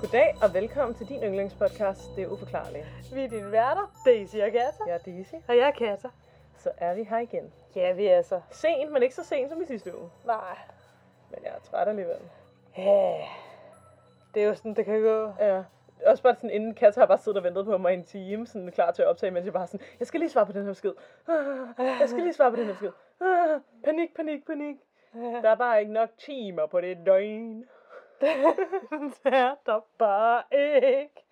Goddag og velkommen til din yndlingspodcast, Det er uforklarligt. Vi er dine værter, Daisy og Kata. Jeg er Daisy, Og jeg er Kata. så er vi her igen. Ja, vi er så. Sent, men ikke så sent som i sidste uge. Nej. Men jeg er træt alligevel. Ja. Det er jo sådan, det kan gå. Ja. Også bare sådan, inden Katja har bare siddet og ventet på mig i en time, sådan klar til at optage, mens jeg bare sådan, jeg skal lige svare på den her besked. Ah, Jeg skal lige svare på den her besked. Ah, Panik, panik, panik. Der er bare ikke nok timer på det døgn. det er der bare ikke.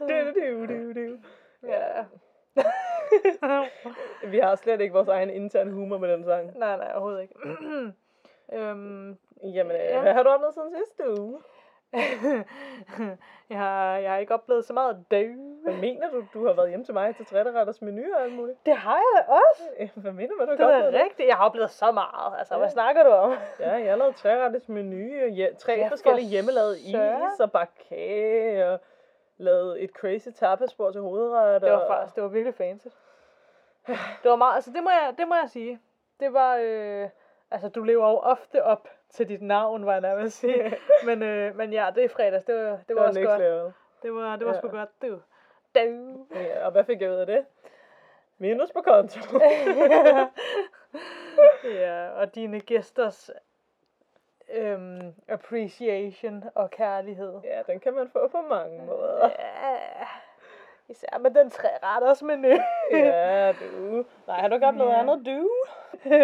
Du, du, du, du. Ja. Vi har slet ikke vores egen interne humor med den sang. nej, nej, overhovedet ikke. øhm, Jamen, øh, Ja. hvad har du oplevet siden sidste uge? Jeg, har, jeg har ikke oplevet så meget døv. Hvad mener du? Du har været hjemme til mig til trætteretters menu og alt muligt. Det har jeg også. Øh, Hvad mener du, hvad du Det er rigtigt. Jeg har oplevet så meget. Altså, hvad Ja. snakker du om? Ja, jeg har lavet træretters menu, ja, tre for forskellige hjemmelavede is og bare kage, og lavet et crazy tapasbord til hovedret. Det var faktisk, det var virkelig fancy. Det var meget, altså det må jeg, det må jeg sige. Det var, øh, altså du lever jo ofte op til dit navn, var jeg nærmest sige. men, øh, men ja, det er fredags, det var, det det var, var også godt. level. Det var, det var Ja. sgu godt, var. Du. Ja, og hvad fik jeg ud af det? Minus på konto. ja, og dine gæsters øhm, appreciation og kærlighed. ja, den kan man få på mange måder. Ja, især med den tre retters menu. Ja, du. Nej, har du ikke oplevet Ja. andet, du?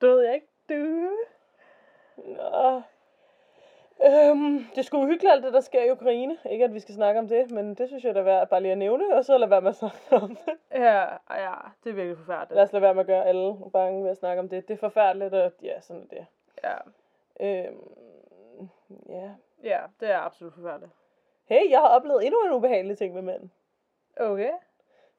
det ved jeg ikke. Du. Nå. Øhm, det sgu uhyggeligt alt det, der sker i Ukraine. Ikke at vi skal snakke om det, men det synes jeg, der er værd bare lige at nævne, og så lade være med at snakke om det. Ja, ja, det er virkelig forfærdeligt. Lad os lade være med at gøre alle bange ved at snakke om det. Det er forfærdeligt, og ja, sådan er det. Ja, Øhm, ja. ja, det er absolut forfærdeligt. Hey, jeg har oplevet endnu en ubehagelig ting med mænd. Okay.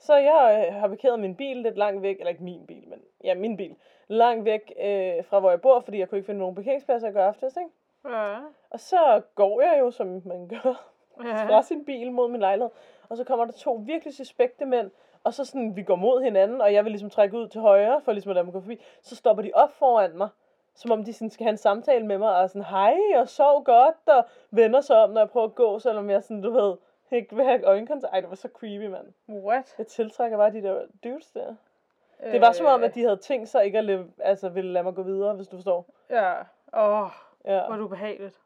Så jeg øh, har parkeret min bil lidt langt væk, eller ikke min bil, men ja, min bil, langt væk øh, fra, hvor jeg bor, fordi jeg kunne ikke finde nogen parkeringspladser at gøre aftes, ikke? Ja. Og så går jeg jo, som man gør, ja. fra sin bil mod min lejlighed. Og så kommer der to virkelig suspekte mænd, og så sådan, vi går mod hinanden, og jeg vil ligesom trække ud til højre, for ligesom at lade dem gå forbi. Så stopper de op foran mig, som om de sådan skal have en samtale med mig, og sådan, hej, og sov godt, og vender sig om, når jeg prøver at gå, selvom jeg sådan, du ved, ikke vil have øjenkontakt. Ej, det var så creepy, mand. What? Jeg tiltrækker bare de der dudes der. Det var som om, at de havde tænkt sig ikke at leve, altså, ville lade mig gå videre, hvis du forstår. Ja. Åh, oh, Ja, hvor er du behageligt.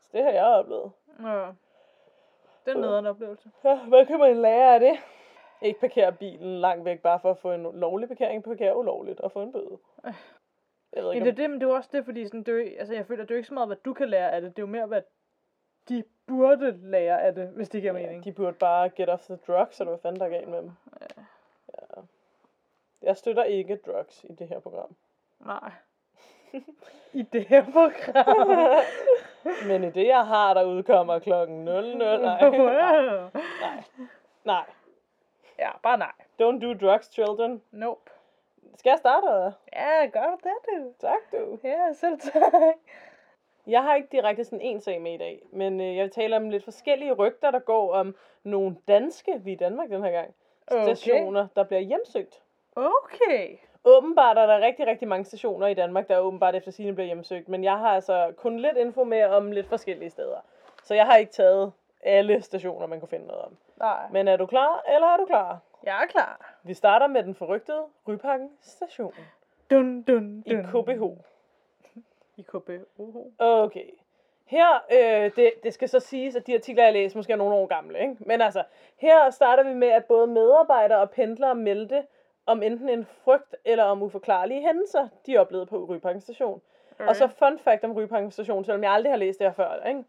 så det har jeg oplevet. Ja. Det er en nederen oplevelse. Ja, hvad kan man lære af det? Ikke parkere bilen langt væk, bare for at få en lovlig parkering. Parkere ulovligt og få en bøde. Jeg ved Ja, ikke, det er det, men det er også det, fordi sådan, det er altså, jeg føler, det er ikke så meget, hvad du kan lære af det. Det er jo mere, hvad de burde lære af det, hvis det giver ja, mening. de burde bare get off the drugs, eller hvad fanden der er galt med dem. Ja. Ja. Jeg støtter ikke drugs i det her program. Nej. I det her program. Men i det, jeg har, der udkommer klokken 00. Nej, nej, nej. nej. ja, bare nej. Don't do drugs, children. Nope. Skal jeg starte, eller? Ja, gør du det, du? Tak, du. Ja, selv tak. Jeg har ikke direkte sådan en sag med i dag, men øh, jeg vil tale om lidt forskellige rygter, der går om nogle danske, vi i Danmark den her gang, Okay. stationer, der bliver hjemsøgt. Okay. Åbenbart er der rigtig, rigtig mange stationer i Danmark, der åbenbart efter sigende bliver hjemsøgt, men jeg har altså kun lidt info med om lidt forskellige steder. Så jeg har ikke taget alle stationer, man kunne finde noget om. Nej. Men er du klar, eller er du klar? Jeg er klar. Vi starter med den forrygtede Rypakken station Dun, dun, i KBH. I KBH. Okay. Her, øh, det, det skal så siges, at de artikler, jeg læser, måske er nogle år gamle, ikke? Men altså, her starter vi med, at både medarbejdere og pendlere meldte om enten en frygt eller om uforklarlige hændelser, de oplevede på Rypakken station. Okay. Og så fun fact om Rypakken station, selvom jeg aldrig har læst det her før, ikke?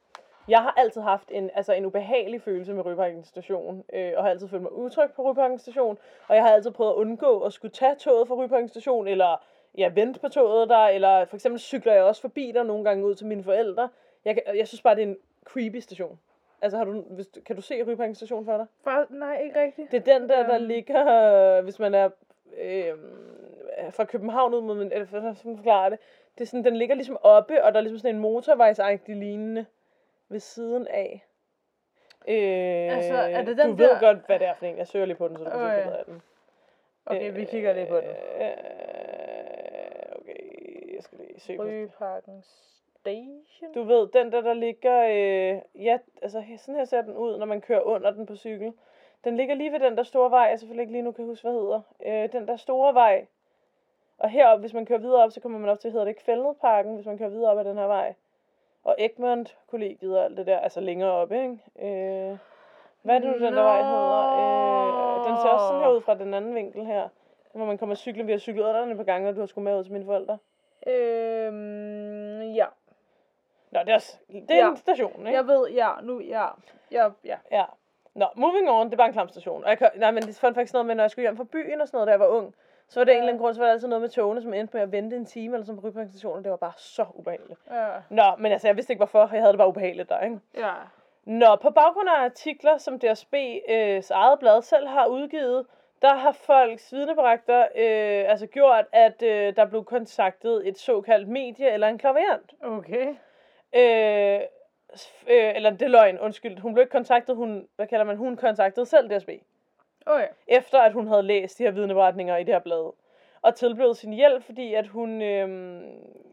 Jeg har altid haft en, altså en ubehagelig følelse med Rypakken station, øh, og har altid følt mig utryg på Rypakken station, og jeg har altid prøvet at undgå at skulle tage toget fra Rypakken station, eller ja, vente på toget der, eller for eksempel cykler jeg også forbi der nogle gange ud til mine forældre. Jeg, kan- jeg synes bare, det er en creepy station. Altså, har du, hvis, du- kan du se Rypakken station for dig? For, nej, ikke rigtigt. Det er den der, der ligger, øh, hvis man er øh, fra København ud mod, eller for, for at forklare det, det er sådan, den ligger ligesom oppe, og der er ligesom sådan en motorvejsagtig lignende ved siden af. Øh, Altså, er det du den ved der- godt, hvad det er for en. Jeg søger lige på den, så du kan se Okay. billeder af den. Okay, vi kigger lige på den. Øh, okay, jeg skal lige se på Rygeparkens Station? Du ved, den der, der ligger... Øh, ja, altså sådan her ser den ud, når man kører under den på cykel. Den ligger lige ved den der store vej, jeg selvfølgelig ikke lige nu kan huske, hvad hedder. Øh, den der store vej. Og heroppe, hvis man kører videre op, så kommer man op til, hedder det ikke Fældnedparken, hvis man kører videre op ad den her vej. Og Egmont kollegiet og alt det der, altså længere op, ikke? Øh, hvad er det nu, den der vej hedder? Øh, den ser også sådan her ud fra den anden vinkel her. Hvor man kommer cykle, vi har cyklet under den et par gange, og du har skulle med ud til mine forældre. Øhm, ja. Nå, det er, også, det er ja. En station, ikke? Jeg ved, ja, nu, ja. Ja, ja. Ja. Nå, moving on, det er bare en klam station. Og jeg kan, nej, men det fun faktisk noget med, når jeg skulle hjem fra byen og sådan noget, da jeg var ung, så var det ja. en eller anden grund, så var der altid noget med togene, som endte med at vente en time eller sådan på og det var bare så ubehageligt. Ja. Nå, men altså, jeg vidste ikke hvorfor, jeg havde det bare ubehageligt der, ikke? Ja. Nå, på baggrund af artikler, som DSB's eget blad selv har udgivet, der har folks vidneberægter øh, altså gjort, at øh, der blev kontaktet et såkaldt medie eller en klaverant. Okay. Øh, øh, eller det er løgn, undskyld. Hun blev ikke kontaktet, hun, hvad kalder man, hun kontaktede selv DSB. Okay. Efter at hun havde læst de her vidneberetninger i det her blad. Og tilbød sin hjælp, fordi at hun øh,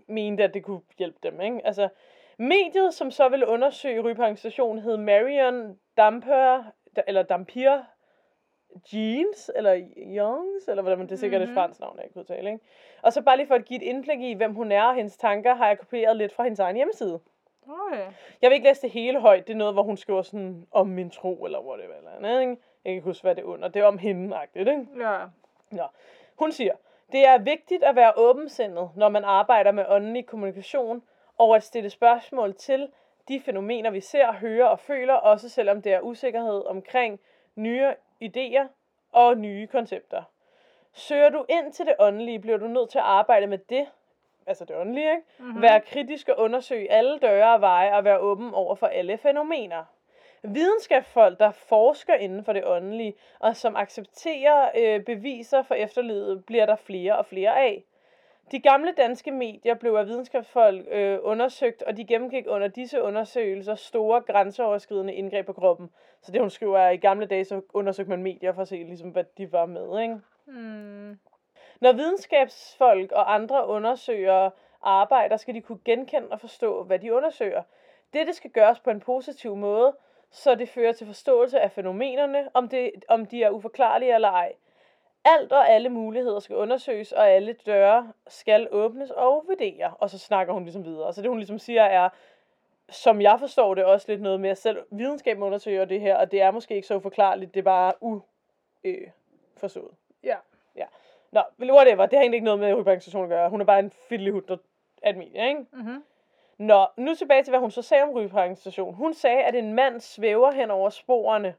mente, at det kunne hjælpe dem. Ikke? Altså, mediet, som så ville undersøge Rypang station, hed Marion Damper, eller Dampier Jeans, eller Youngs, eller hvordan man, det er sikkert mm-hmm. et Mhm. fransk navn, jeg ikke udtale, ikke? Og så bare lige for at give et indblik i, hvem hun er og hendes tanker, har jeg kopieret lidt fra hendes egen hjemmeside. Okay. Jeg vil ikke læse det hele højt. Det er noget, hvor hun skriver sådan om min tro, eller whatever. Eller andet, ikke? Jeg kan ikke huske, hvad det er under. Det er om hende, ikke? Ja. Nå. Hun siger, det er vigtigt at være åbensindet, når man arbejder med åndelig kommunikation, og at stille spørgsmål til de fænomener, vi ser, hører og føler, også selvom det er usikkerhed omkring nye idéer og nye koncepter. Søger du ind til det åndelige, bliver du nødt til at arbejde med det, altså det åndelige, ikke? Mm-hmm. Være kritisk og undersøge alle døre og veje og være åben over for alle fænomener. Videnskabsfolk, der forsker inden for det åndelige, og som accepterer øh, beviser for efterlivet, bliver der flere og flere af. De gamle danske medier blev af videnskabsfolk øh, undersøgt, og de gennemgik under disse undersøgelser store grænseoverskridende indgreb på kroppen. Så det hun skriver er, at i gamle dage så undersøgte man medier for at se, ligesom, hvad de var med. Ikke? Hmm. Når videnskabsfolk og andre undersøgere arbejder, skal de kunne genkende og forstå, hvad de undersøger. Dette skal gøres på en positiv måde, så det fører til forståelse af fænomenerne, om, det, om de er uforklarlige eller ej. Alt og alle muligheder skal undersøges, og alle døre skal åbnes og vurdere. Og så snakker hun ligesom videre. Så det hun ligesom siger er, som jeg forstår det, også lidt noget med, at selv videnskaben undersøger det her, og det er måske ikke så uforklarligt, det er bare u øh, forstået. Ja. Nå, whatever, det har egentlig ikke noget med Rybank at gøre. Hun er bare en fiddlyhud, der er medie, ikke? Mhm. Nå, nu tilbage til, hvad hun så sagde om Rybank station. Hun sagde, at en mand svæver hen over sporene.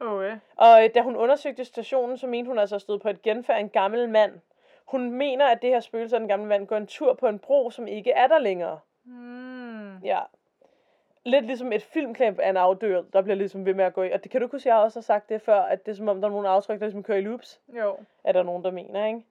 Okay. Og øh, da hun undersøgte stationen, så mente hun altså at støde på et genfærd af en gammel mand. Hun mener, at det her spøgelse af den gamle mand går en tur på en bro, som ikke er der længere. Hmm. Ja. Lidt ligesom et filmklip af en afdør, der bliver ligesom ved med at gå i. Og det kan du ikke huske, jeg også har sagt det før, at det er som om, der er nogle aftryk, der ligesom kører i loops. Jo. er der nogen, der mener, ikke?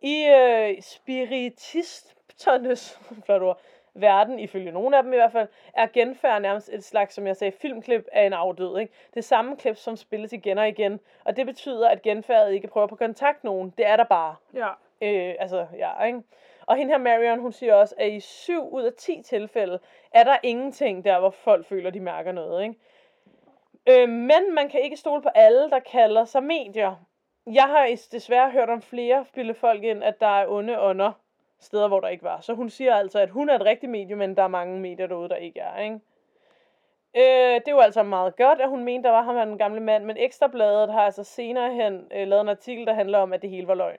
I øh, spiritisternes flot ord, verden, ifølge nogle af dem i hvert fald, er genfærd nærmest et slags, som jeg sagde, filmklip af en afdød. Ikke? Det samme klip, som spilles igen og igen. Og det betyder, at genfærdet ikke prøver på at kontakte nogen. Det er der bare. Ja. Øh, altså, ja, ikke? Og hende her Marion, hun siger også, at i 7 ud af 10 tilfælde, er der ingenting der, hvor folk føler, de mærker noget, ikke? Øh, men man kan ikke stole på alle, der kalder sig medier. Jeg har desværre hørt om flere spille folk ind, at der er onde ånder steder, hvor der ikke var. Så hun siger altså, at hun er et rigtigt medium, men der er mange medier derude, der ikke er, ikke? Øh, det jo altså meget godt, at hun mente, der var ham den gamle mand, men Ekstrabladet har altså senere hen øh, lavet en artikel, der handler om, at det hele var løgn.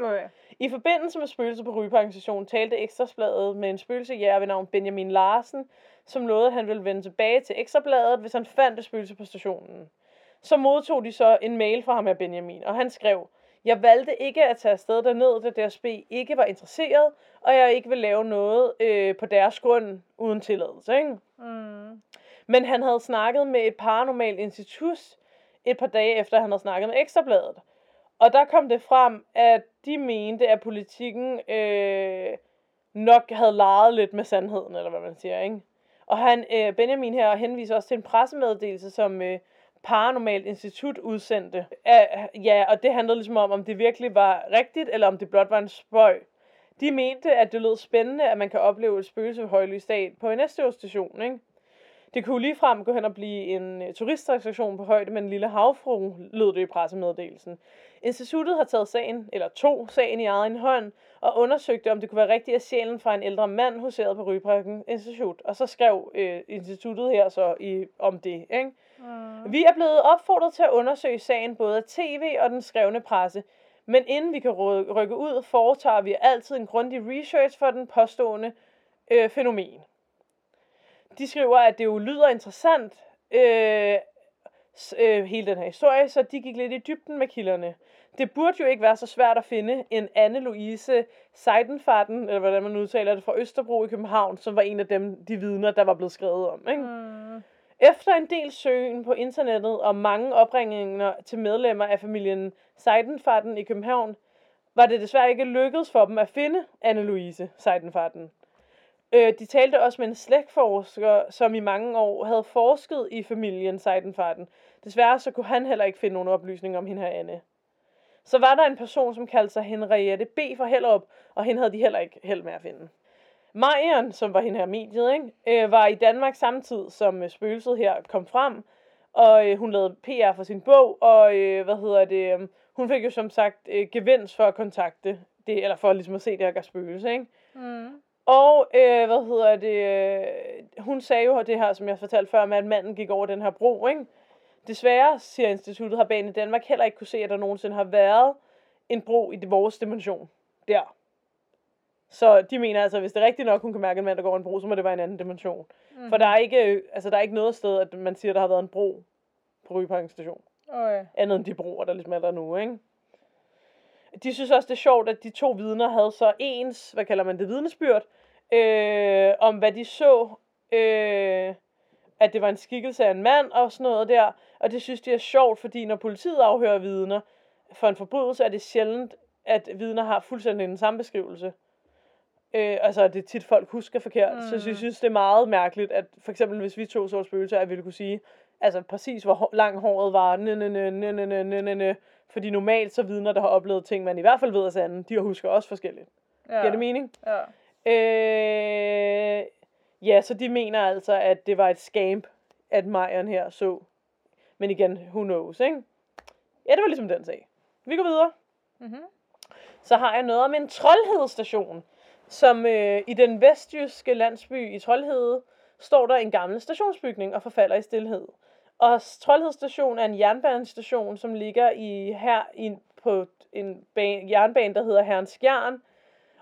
Okay. I forbindelse med spøgelser på Rygeparken talte Ekstrabladet med en spøgelsejæger ved navn Benjamin Larsen, som lovede, at han ville vende tilbage til Ekstrabladet, hvis han fandt et spøgelse på stationen. Så modtog de så en mail fra ham af Benjamin, og han skrev, jeg valgte ikke at tage afsted derned, da DSB ikke var interesseret, og jeg ikke ville lave noget øh, på deres grund uden tilladelse. Ikke? Mm. Men han havde snakket med et paranormalt institut et par dage efter, han havde snakket med Ekstrabladet. Og der kom det frem, at de mente, at politikken øh, nok havde leget lidt med sandheden, eller hvad man siger, ikke? Og han, øh, Benjamin her henviser også til en pressemeddelelse, som øh, Paranormalt Institut udsendte. Uh, ja, og det handlede ligesom om, om det virkelig var rigtigt, eller om det blot var en spøg. De mente, at det lød spændende, at man kan opleve et spøgelse ved højlys dag på en næste station, ikke? Det kunne ligefrem gå hen og blive en øh, turistattraktion på højde med en lille havfru, lød det i pressemeddelelsen. Instituttet har taget sagen, eller to sagen i egen hånd, og undersøgte, om det kunne være rigtigt, at sjælen fra en ældre mand huserede på Rybryggen Institut. Og så skrev øh, instituttet her så i, om det. Ikke? Mm. Vi er blevet opfordret til at undersøge sagen både af tv og den skrevne presse. Men inden vi kan rykke ud, foretager vi altid en grundig research for den påstående øh, fænomen. De skriver, at det jo lyder interessant, øh, øh, hele den her historie, så de gik lidt i dybden med kilderne. Det burde jo ikke være så svært at finde en Anne-Louise Seidenfarten, eller hvordan man udtaler det, fra Østerbro i København, som var en af dem, de vidner, der var blevet skrevet om. Ikke? Mm. Efter en del søgen på internettet og mange opringninger til medlemmer af familien Seidenfarten i København, var det desværre ikke lykkedes for dem at finde Anne-Louise Seidenfarten. Øh, de talte også med en slægtforsker, som i mange år havde forsket i familien Seidenfarten. Desværre så kunne han heller ikke finde nogen oplysninger om hende her Anne. Så var der en person, som kaldte sig Henriette B. fra Hellerup, og hende havde de heller ikke held med at finde. Marion, som var hende her mediet, ikke, øh, var i Danmark samtidig som øh, spøgelset her kom frem, og øh, hun lavede PR for sin bog, og øh, hvad hedder det, øh, hun fik jo som sagt øh, gevinst for at kontakte det, eller for ligesom at se det her spøgelse, ikke? Mm. Og, øh, hvad hedder det, øh, hun sagde jo det her, som jeg fortalte før, med at manden gik over den her bro, ikke? Desværre, siger instituttet, har Bane Danmark heller ikke kunne se, at der nogensinde har været en bro i det vores dimension der. Så de mener altså, at hvis det er rigtigt nok, hun kan mærke en mand, der går en bro, så må det være en anden dimension. Mm. For der er, ikke, altså, der er ikke noget sted, at man siger, at der har været en bro på Ryparken station. Okay. Andet end de broer, der ligesom er der nu, ikke? De synes også, det er sjovt, at de to vidner havde så ens, hvad kalder man det, vidnesbyrd, øh, om hvad de så, øh, at det var en skikkelse af en mand og sådan noget der. Og det synes de er sjovt, fordi når politiet afhører vidner for en forbrydelse, er det sjældent, at vidner har fuldstændig den samme beskrivelse. Øh, altså, det er tit folk husker forkert. Mm. Så jeg synes, det er meget mærkeligt, at for eksempel hvis vi to så et spøgelse, at vi ville kunne sige, altså præcis hvor lang håret var. Fordi normalt så vidner, der har oplevet ting, man i hvert fald ved er sande, de husker også forskelligt. Ja. Giver det mening? Ja. Øh, ja, så de mener altså, at det var et scamp, at Majeren her så. Men igen, who knows, ikke? Ja, det var ligesom den sag. Vi går videre. Mm-hmm. Så har jeg noget om en troldhedsstation, som øh, i den vestjyske landsby i Troldhede står der en gammel stationsbygning og forfalder i stillhed. Og Troldhede Station er en jernbanestation, som ligger i her i, på en bane, jernbane, der hedder Herrens Jern,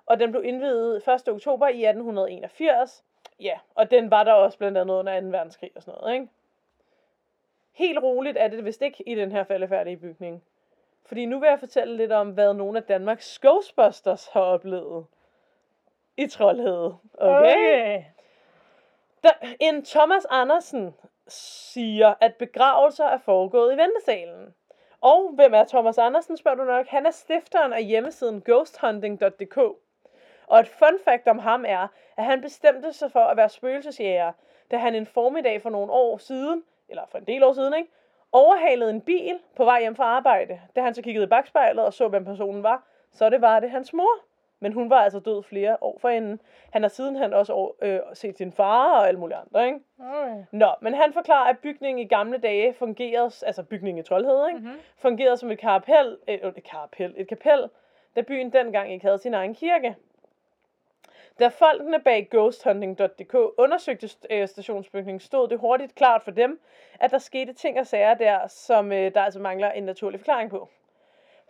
og den blev indvidet 1. oktober i 1881. Ja, og den var der også blandt andet under 2. verdenskrig og sådan noget, ikke? Helt roligt er det vist ikke i den her faldefærdige bygning. Fordi nu vil jeg fortælle lidt om, hvad nogle af Danmarks Ghostbusters har oplevet i Troldhede. Okay? okay. Der, en Thomas Andersen siger, at begravelser er foregået i ventesalen. Og hvem er Thomas Andersen, spørger du nok. Han er stifteren af hjemmesiden ghosthunting.dk. Og et fun fact om ham er, at han bestemte sig for at være spøgelsesjæger, da han en formiddag for nogle år siden, eller for en del år siden, ikke, overhalede en bil på vej hjem fra arbejde. Da han så kiggede i bagspejlet og så, hvem personen var, så det var det hans mor. Men hun var altså død flere år forinden. Han har siden han også øh, set sin far og alle mulige andre, ikke? Okay. Nå, men han forklarer, at bygningen i gamle dage fungerede, altså bygningen i Troldhed, ikke? Mm-hmm. Fungerede som et kapel, øh, et kapel, et kapel, da byen dengang ikke havde sin egen kirke. Da folkene bag ghosthunting.dk undersøgte øh, stationsbygningen, stod det hurtigt klart for dem, at der skete ting og sager der, som øh, der altså mangler en naturlig forklaring på.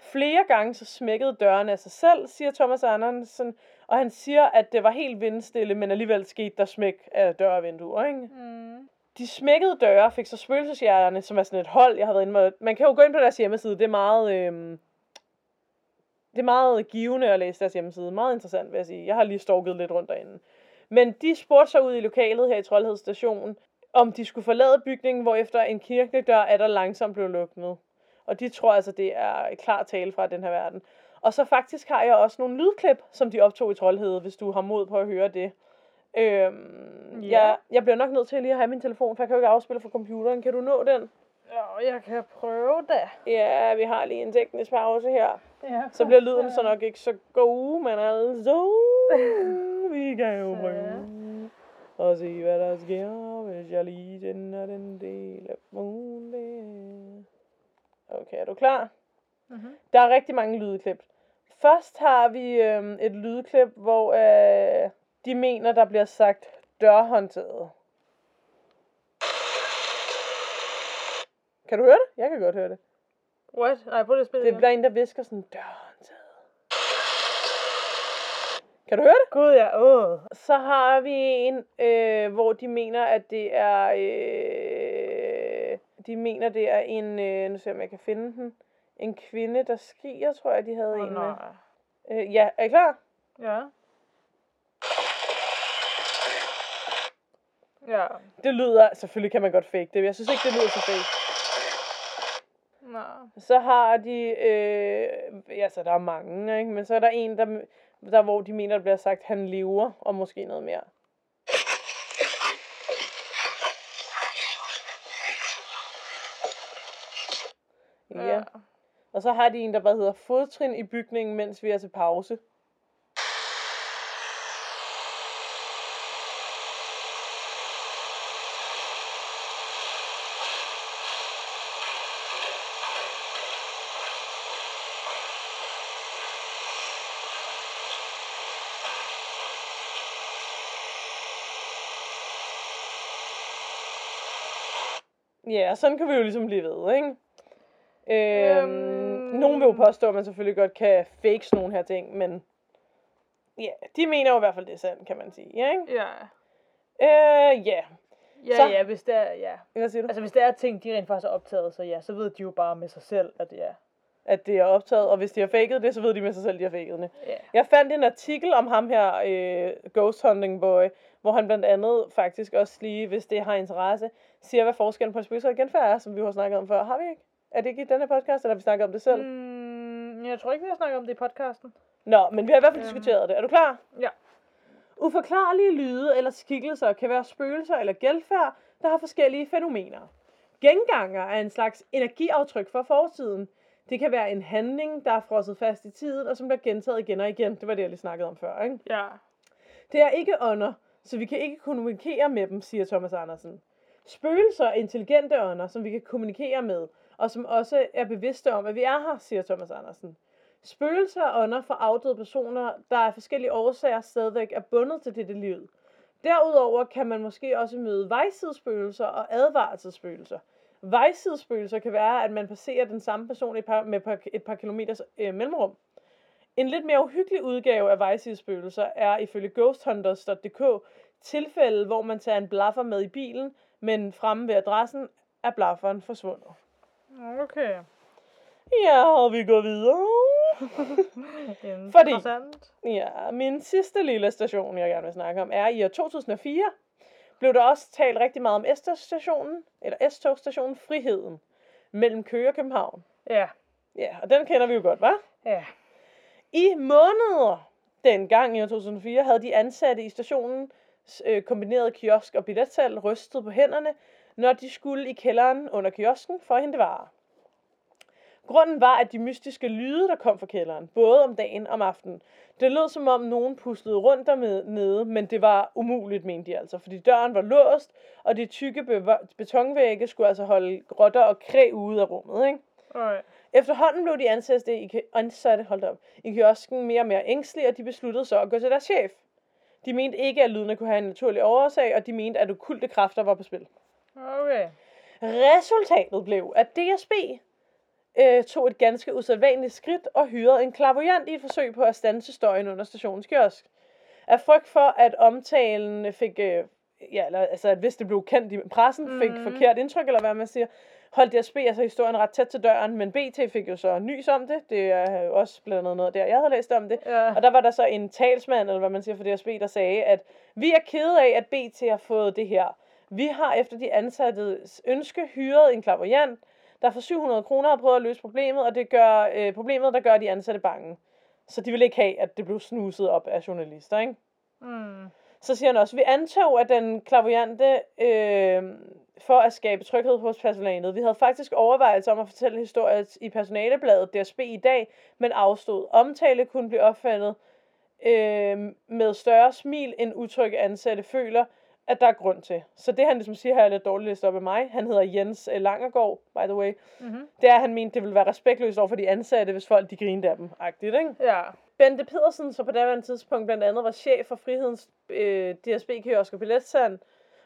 Flere gange så smækkede døren af sig selv, siger Thomas Andersen, og han siger, at det var helt vindstille, men alligevel skete der smæk af døre og vinduer, ikke? Mm. De smækkede døre fik så spøgelseshjerterne, som er sådan et hold, jeg har været inde med. Man kan jo gå ind på deres hjemmeside, det er meget... Øh, det er meget givende at læse deres hjemmeside. Meget interessant, vil jeg sige. Jeg har lige stalket lidt rundt derinde. Men de spurgte så ud i lokalet her i Troldhed Station, om de skulle forlade bygningen, hvor efter en kirkedør er der langsomt blev lukket. Og de tror altså, det er et klart tale fra den her verden. Og så faktisk har jeg også nogle lydklip, som de optog i Troldhed, hvis du har mod på at høre det. Øhm, ja. jeg, jeg bliver nok nødt til lige at have min telefon, for jeg kan jo ikke afspille fra computeren. Kan du nå den? Ja, jeg kan prøve da. Ja, vi har lige en teknisk pause her. Ja, Så bliver lyden så nok ikke så god, men altså, vi kan jo prøve og se, hvad der sker, hvis jeg lige tænder den del af munden. Okay, er du klar? Mhm. Der er rigtig mange lydklip. Først har vi øhm, et lydklip, hvor øh, de mener, der bliver sagt dørhåndtaget. Kan du høre det? Jeg kan godt høre det. What? Nej, prøv lige at spille Det igen. bliver en, der visker sådan, dørhåndtaget. Kan du høre det? Gud, ja. Åh. Så har vi en, øh, hvor de mener, at det er... Øh, de mener, det er en... Øh, nu ser jeg, om jeg kan finde den. En kvinde, der skriger, tror jeg, de havde Åh, en med. Øh, ja, er I klar? Ja. Ja. Det lyder... Selvfølgelig kan man godt fake det, jeg synes ikke, det lyder så fake. Nej. Så har de... Øh, ja, så der er mange, ikke? Men så er der en, der, der hvor de mener, der bliver sagt, han lever, og måske noget mere. Ja. Og så har de en, der bare hedder fodtrin i bygningen, mens vi er til pause. Ja, yeah, sådan kan vi jo ligesom blive ved, ikke? Øhm, Øhm. Nogen vil jo påstå, at man selvfølgelig godt kan fake sådan nogle her ting, men ja, de mener jo i hvert fald, det er sandt, kan man sige, ikke? Ja. Øh, ja. Ja, Så- ja, hvis det er, ja. Hvad siger du? Altså, hvis det er ting, de rent faktisk har optaget, så ja, så ved de jo bare med sig selv, at ja. At det er optaget, og hvis de har faket det, så ved de med sig selv, de har faket det. Ja. Jeg fandt en artikel om ham her, øh, Ghost Hunting Boy, hvor han blandt andet faktisk også lige, hvis det har interesse, siger, hvad forskellen på en spøgelse og genfærd er, som vi har snakket om før. Har vi ikke? Er det ikke i denne podcast, eller har vi snakket om det selv? Mm. Jeg tror ikke, vi har snakket om det i podcasten. Nå, men vi har i hvert fald Øhm. diskuteret det. Er du klar? Ja. Uforklarlige lyde eller skikkelser kan være spøgelser eller gælfærd, der har forskellige fænomener. Genganger er en slags energiaftryk fra fortiden. Det kan være en handling, der er frosset fast i tiden, og som bliver gentaget igen og igen. Det var det, jeg lige snakkede om før, ikke? Ja. Det er ikke ånder, så vi kan ikke kommunikere med dem, siger Thomas Andersen. Spøgelser er intelligente ånder, som vi kan kommunikere med, og som også er bevidste om, at vi er her, siger Thomas Andersen. Spøgelser og ånder for afdøde personer, der af forskellige årsager stadigvæk er bundet til dette liv. Derudover kan man måske også møde vejsidespøgelser og advarselsspøgelser. Vejsidespøgelser kan være, at man passerer den samme person et par, med et par kilometers øh, mellemrum. En lidt mere uhyggelig udgave af vejsidespøgelser er ifølge ghosthunters.dk tilfælde, hvor man tager en blaffer med i bilen, men fremme ved adressen er blafferen forsvundet. Okay. Ja, og vi går videre. Fordi-. Ja, min sidste lille station, jeg gerne vil snakke om, er i år 2004. Blev der også talt rigtig meget om S-stationen, eller S-togstationen Friheden, mellem Køge og København. Ja. Ja, og den kender vi jo godt, hva'? Ja. I måneder dengang i år 2004 havde de ansatte i stationen øh, kombineret kiosk og billetsalg rystet på hænderne, når de skulle i kælderen under kiosken for at hente varer. Grunden var, at de mystiske lyde, der kom fra kælderen, både om dagen og om aftenen, det lød som om nogen puslede rundt dernede, men det var umuligt, mente de altså, fordi døren var låst, og de tykke betonvægge skulle altså holde rotter og kræ ude af rummet, ikke? Okay. Efterhånden blev de ansatte i, ansatte, hold da op, i kiosken mere og mere ængstelige, og de besluttede så at gå til deres chef. De mente ikke, at lydene kunne have en naturlig årsag, og de mente, at okulte kræfter var på spil. Okay. Resultatet blev, at DSB øh, tog et ganske usædvanligt skridt og hyrede en klavoyant i et forsøg på at standse støjen under stationens kiosk. Af frygt for, at omtalen fik, øh, ja, eller, altså at hvis det blev kendt i pressen, fik Mhm. forkert indtryk, eller hvad man siger, holdt DSB altså historien ret tæt til døren, men BT fik jo så nys om det. Det er jo også blandt andet noget der, jeg havde læst om det. Ja. Og der var der så en talsmand, eller hvad man siger for DSB, der sagde, at vi er kede af, at BT har fået det her. Vi har efter de ansattes ønske hyret en klavoyant, der for 700 kroner har prøvet at løse problemet, og det gør øh, problemet, der gør de ansatte bange. Så de vil ikke have, at det blev snuset op af journalister, ikke? Mm. Så siger han også, vi antog, at den klavoyante øh, for at skabe tryghed hos personalet. Vi havde faktisk overvejelser om at fortælle historier i personalebladet DSB i dag, men afstod. Omtale kunne blive opfattet øh, med større smil, end utrygge ansatte føler, at der er grund til. Så det han ligesom siger her er lidt dårligt læst op af mig. Han hedder Jens Langergaard, by the way. Mm-hmm. Det er, han mente, det ville være respektløst over for de ansatte, hvis folk de grinede af dem. Agtigt, ikke? Ja. Bente Pedersen, som på daværende tidspunkt blandt andet var chef for Frihedens øh, DSB-kiosk og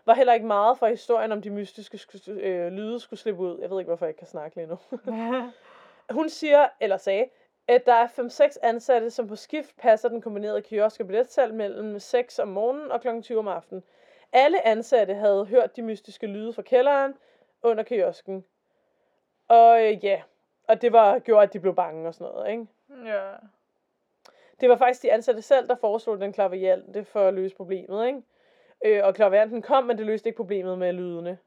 var heller ikke meget for historien om de mystiske sk- øh, lyde skulle slippe ud. Jeg ved ikke, hvorfor jeg ikke kan snakke lige nu. Hun siger, eller sagde, at der er 5-6 ansatte, som på skift passer den kombinerede kiosk og billetsalg mellem 6 om morgenen og kl. 20 om aftenen. Alle ansatte havde hørt de mystiske lyde fra kælderen under kiosken. Og øh, ja, og det var gjort, at de blev bange og sådan noget, ikke? ja. Det var faktisk de ansatte selv, der foreslog den klaverjante for at løse problemet, ikke? Øh, og klaverjanten kom, men det løste ikke problemet med lydene.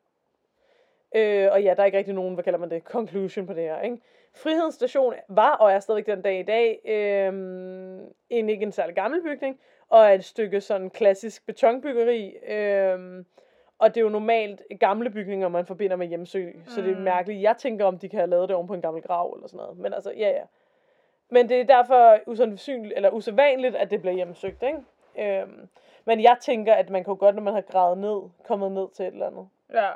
Øh, og ja, der er ikke rigtig nogen, hvad kalder man det, conclusion på det her, ikke? Frihedens Station var og er stadig den dag i dag øh, en ikke en særlig gammel bygning, og et stykke sådan klassisk betonbyggeri. Øh, og det er jo normalt gamle bygninger, man forbinder med hjemsø, mm. så det er Mm. mærkeligt. Jeg tænker, om de kan have lavet det oven på en gammel grav eller sådan noget. Men altså, ja, ja. Men det er derfor usandsynligt, eller usædvanligt, at det bliver hjemsøgt, ikke? Øhm, men jeg tænker, at man kan jo godt, når man har gravet ned, kommet ned til et eller andet. Ja.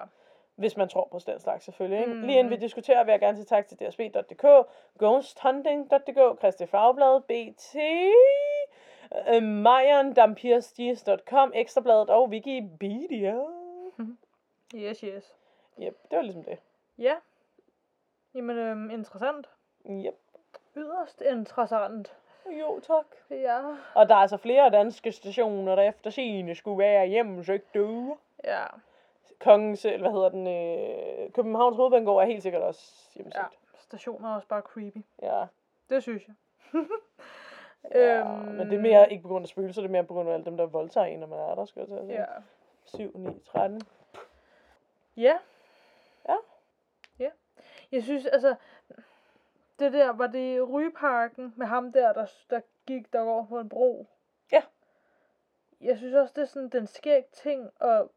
Hvis man tror på den slags selvfølgelig. Ikke? Mm. Lige inden vi diskuterer, vil jeg gerne sige tak til dsb.dk, ghosthunting.dk, Christi Fagblad, BT, øh, majondampirstis.com, Ekstrabladet og Wikipedia. Yes, yes. Yep, det var ligesom det. Ja. Jamen, øhm, interessant. Yep. Yderst interessant. Jo, tak. Ja. Og der er altså flere danske stationer, der efter sigende skulle være hjemmesøgt. du. Ja. Kongens, eller hvad hedder den, øh, Københavns Hovedbanegård er helt sikkert også Ja. hjemmesøgt. Stationer er også bare creepy. Ja. Det synes jeg. ja. Øhm, Men det er mere ikke på grund af spøgelser, det er mere på grund af alle dem, der voldtager en, når man er der, skal jeg til at sige. Ja. 7, 9, 13. Ja. Ja. Ja. Jeg synes, altså, det der, var det Rygeparken med ham der, der, der gik der over på en bro? Ja. Jeg synes også, det er sådan den skæg ting at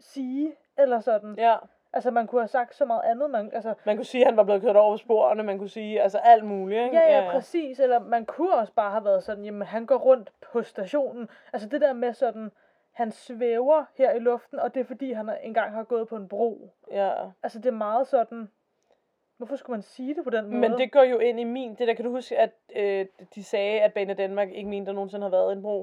sige, eller sådan. Ja. Altså, man kunne have sagt så meget andet. Man, altså, Man kunne sige, at han var blevet kørt over på sporene, man kunne sige, altså alt muligt, ikke? ja, ja, præcis. Eller man kunne også bare have været sådan, jamen, han går rundt på stationen. Altså, det der med sådan, han svæver her i luften, og det er fordi, han engang har gået på en bro. Ja. Altså, det er meget sådan... Hvorfor skulle man sige det på den måde? Men det går jo ind i min, det der, kan du huske, at øh, de sagde, at Bane Danmark ikke mente, der nogensinde har været en bro?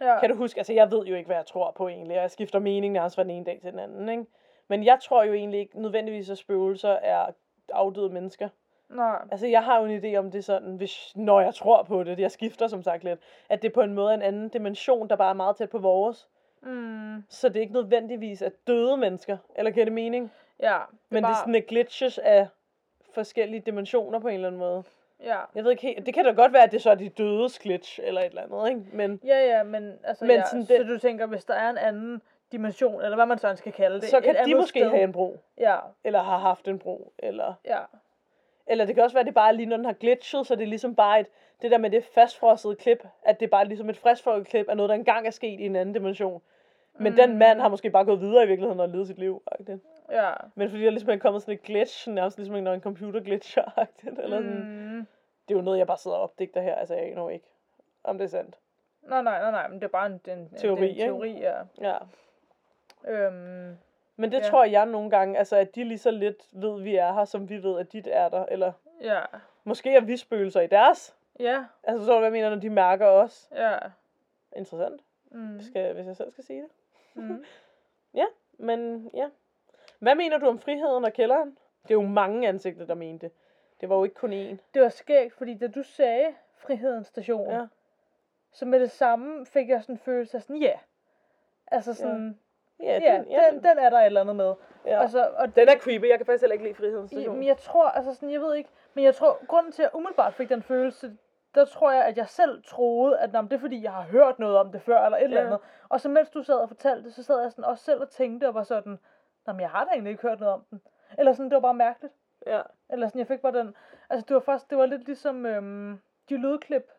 ja. Kan du huske, altså jeg ved jo ikke, hvad jeg tror på egentlig, og jeg skifter mening nærmest fra den ene dag til den anden, ikke? Men jeg tror jo egentlig ikke nødvendigvis, at spøgelser er afdøde mennesker. Nej. Altså jeg har jo en idé om det sådan, hvis, når jeg tror på det, jeg skifter som sagt lidt, at det på en måde er en anden dimension, der bare er meget tæt på vores. Mm, Så det er ikke nødvendigvis er døde mennesker, eller giver det mening? ja. Men det er sådan glitches af forskellige dimensioner på en eller anden måde. Ja. Jeg ved ikke helt, det kan da godt være, at det så er de dødes glitch, eller et eller andet, ikke? Men Ja, ja, men altså, Men ja, sådan så det- du tænker, hvis der er en anden dimension, eller hvad man sådan skal kalde det. så kan de måske sted. have en bro, Ja, eller har haft en bro, eller... ja. Eller det kan også være, at det bare er lige, når den har glitchet, så det er ligesom bare et, det der med det fastfrostede klip, at det er bare ligesom et fastfrosset klip af noget, der engang er sket i en anden dimension. Men mm. den mand har måske bare gået videre i virkeligheden og levet sit liv. Agtigt. Ja. Men fordi der ligesom er kommet sådan et glitch, nærmest ligesom når en computer glitcher. Agtigt, eller sådan. Mm. Det er jo noget, jeg bare sidder og opdigter her. Altså, jeg aner ikke, om det er sandt. Nej, nej, nej, nej, men det er bare en, en Teori, en ikke? teori, ja. Ja. Øhm, Men det Ja. ja. tror jeg nogle gange, altså at de lige så lidt ved, vi er her, som vi ved, at dit er der. Eller ja. måske er vi spøgelser i deres. Ja, Altså, så du, hvad jeg mener, når de mærker os? ja. Interessant, Mm. skal, hvis jeg selv skal sige det. Mm. Men ja. Hvad mener du om friheden og kælderen? Det er jo mange ansigter, der mente det. Det var jo ikke kun én. Det var skægt, fordi da du sagde Frihedens Station, Ja. så med det samme fik jeg sådan en følelse af sådan, ja. Altså sådan, Ja, den, ja, den, den er der et eller andet med. ja. Altså, og den er creepy. Jeg kan faktisk heller ikke lide frihedens station. Men jeg tror, altså sådan, jeg ved ikke, men jeg tror, grunden til, at jeg umiddelbart fik den følelse, der tror jeg, at jeg selv troede, at det er fordi, jeg har hørt noget om det før, eller et eller Ja. andet. Og så mens du sad og fortalte det, så sad jeg sådan også selv og tænkte, og var sådan, nå, men jeg har da egentlig ikke hørt noget om den. Eller sådan, det var bare mærkeligt. Ja. Eller sådan, jeg fik bare den, altså det var faktisk, det var lidt ligesom øhm, de lydklip,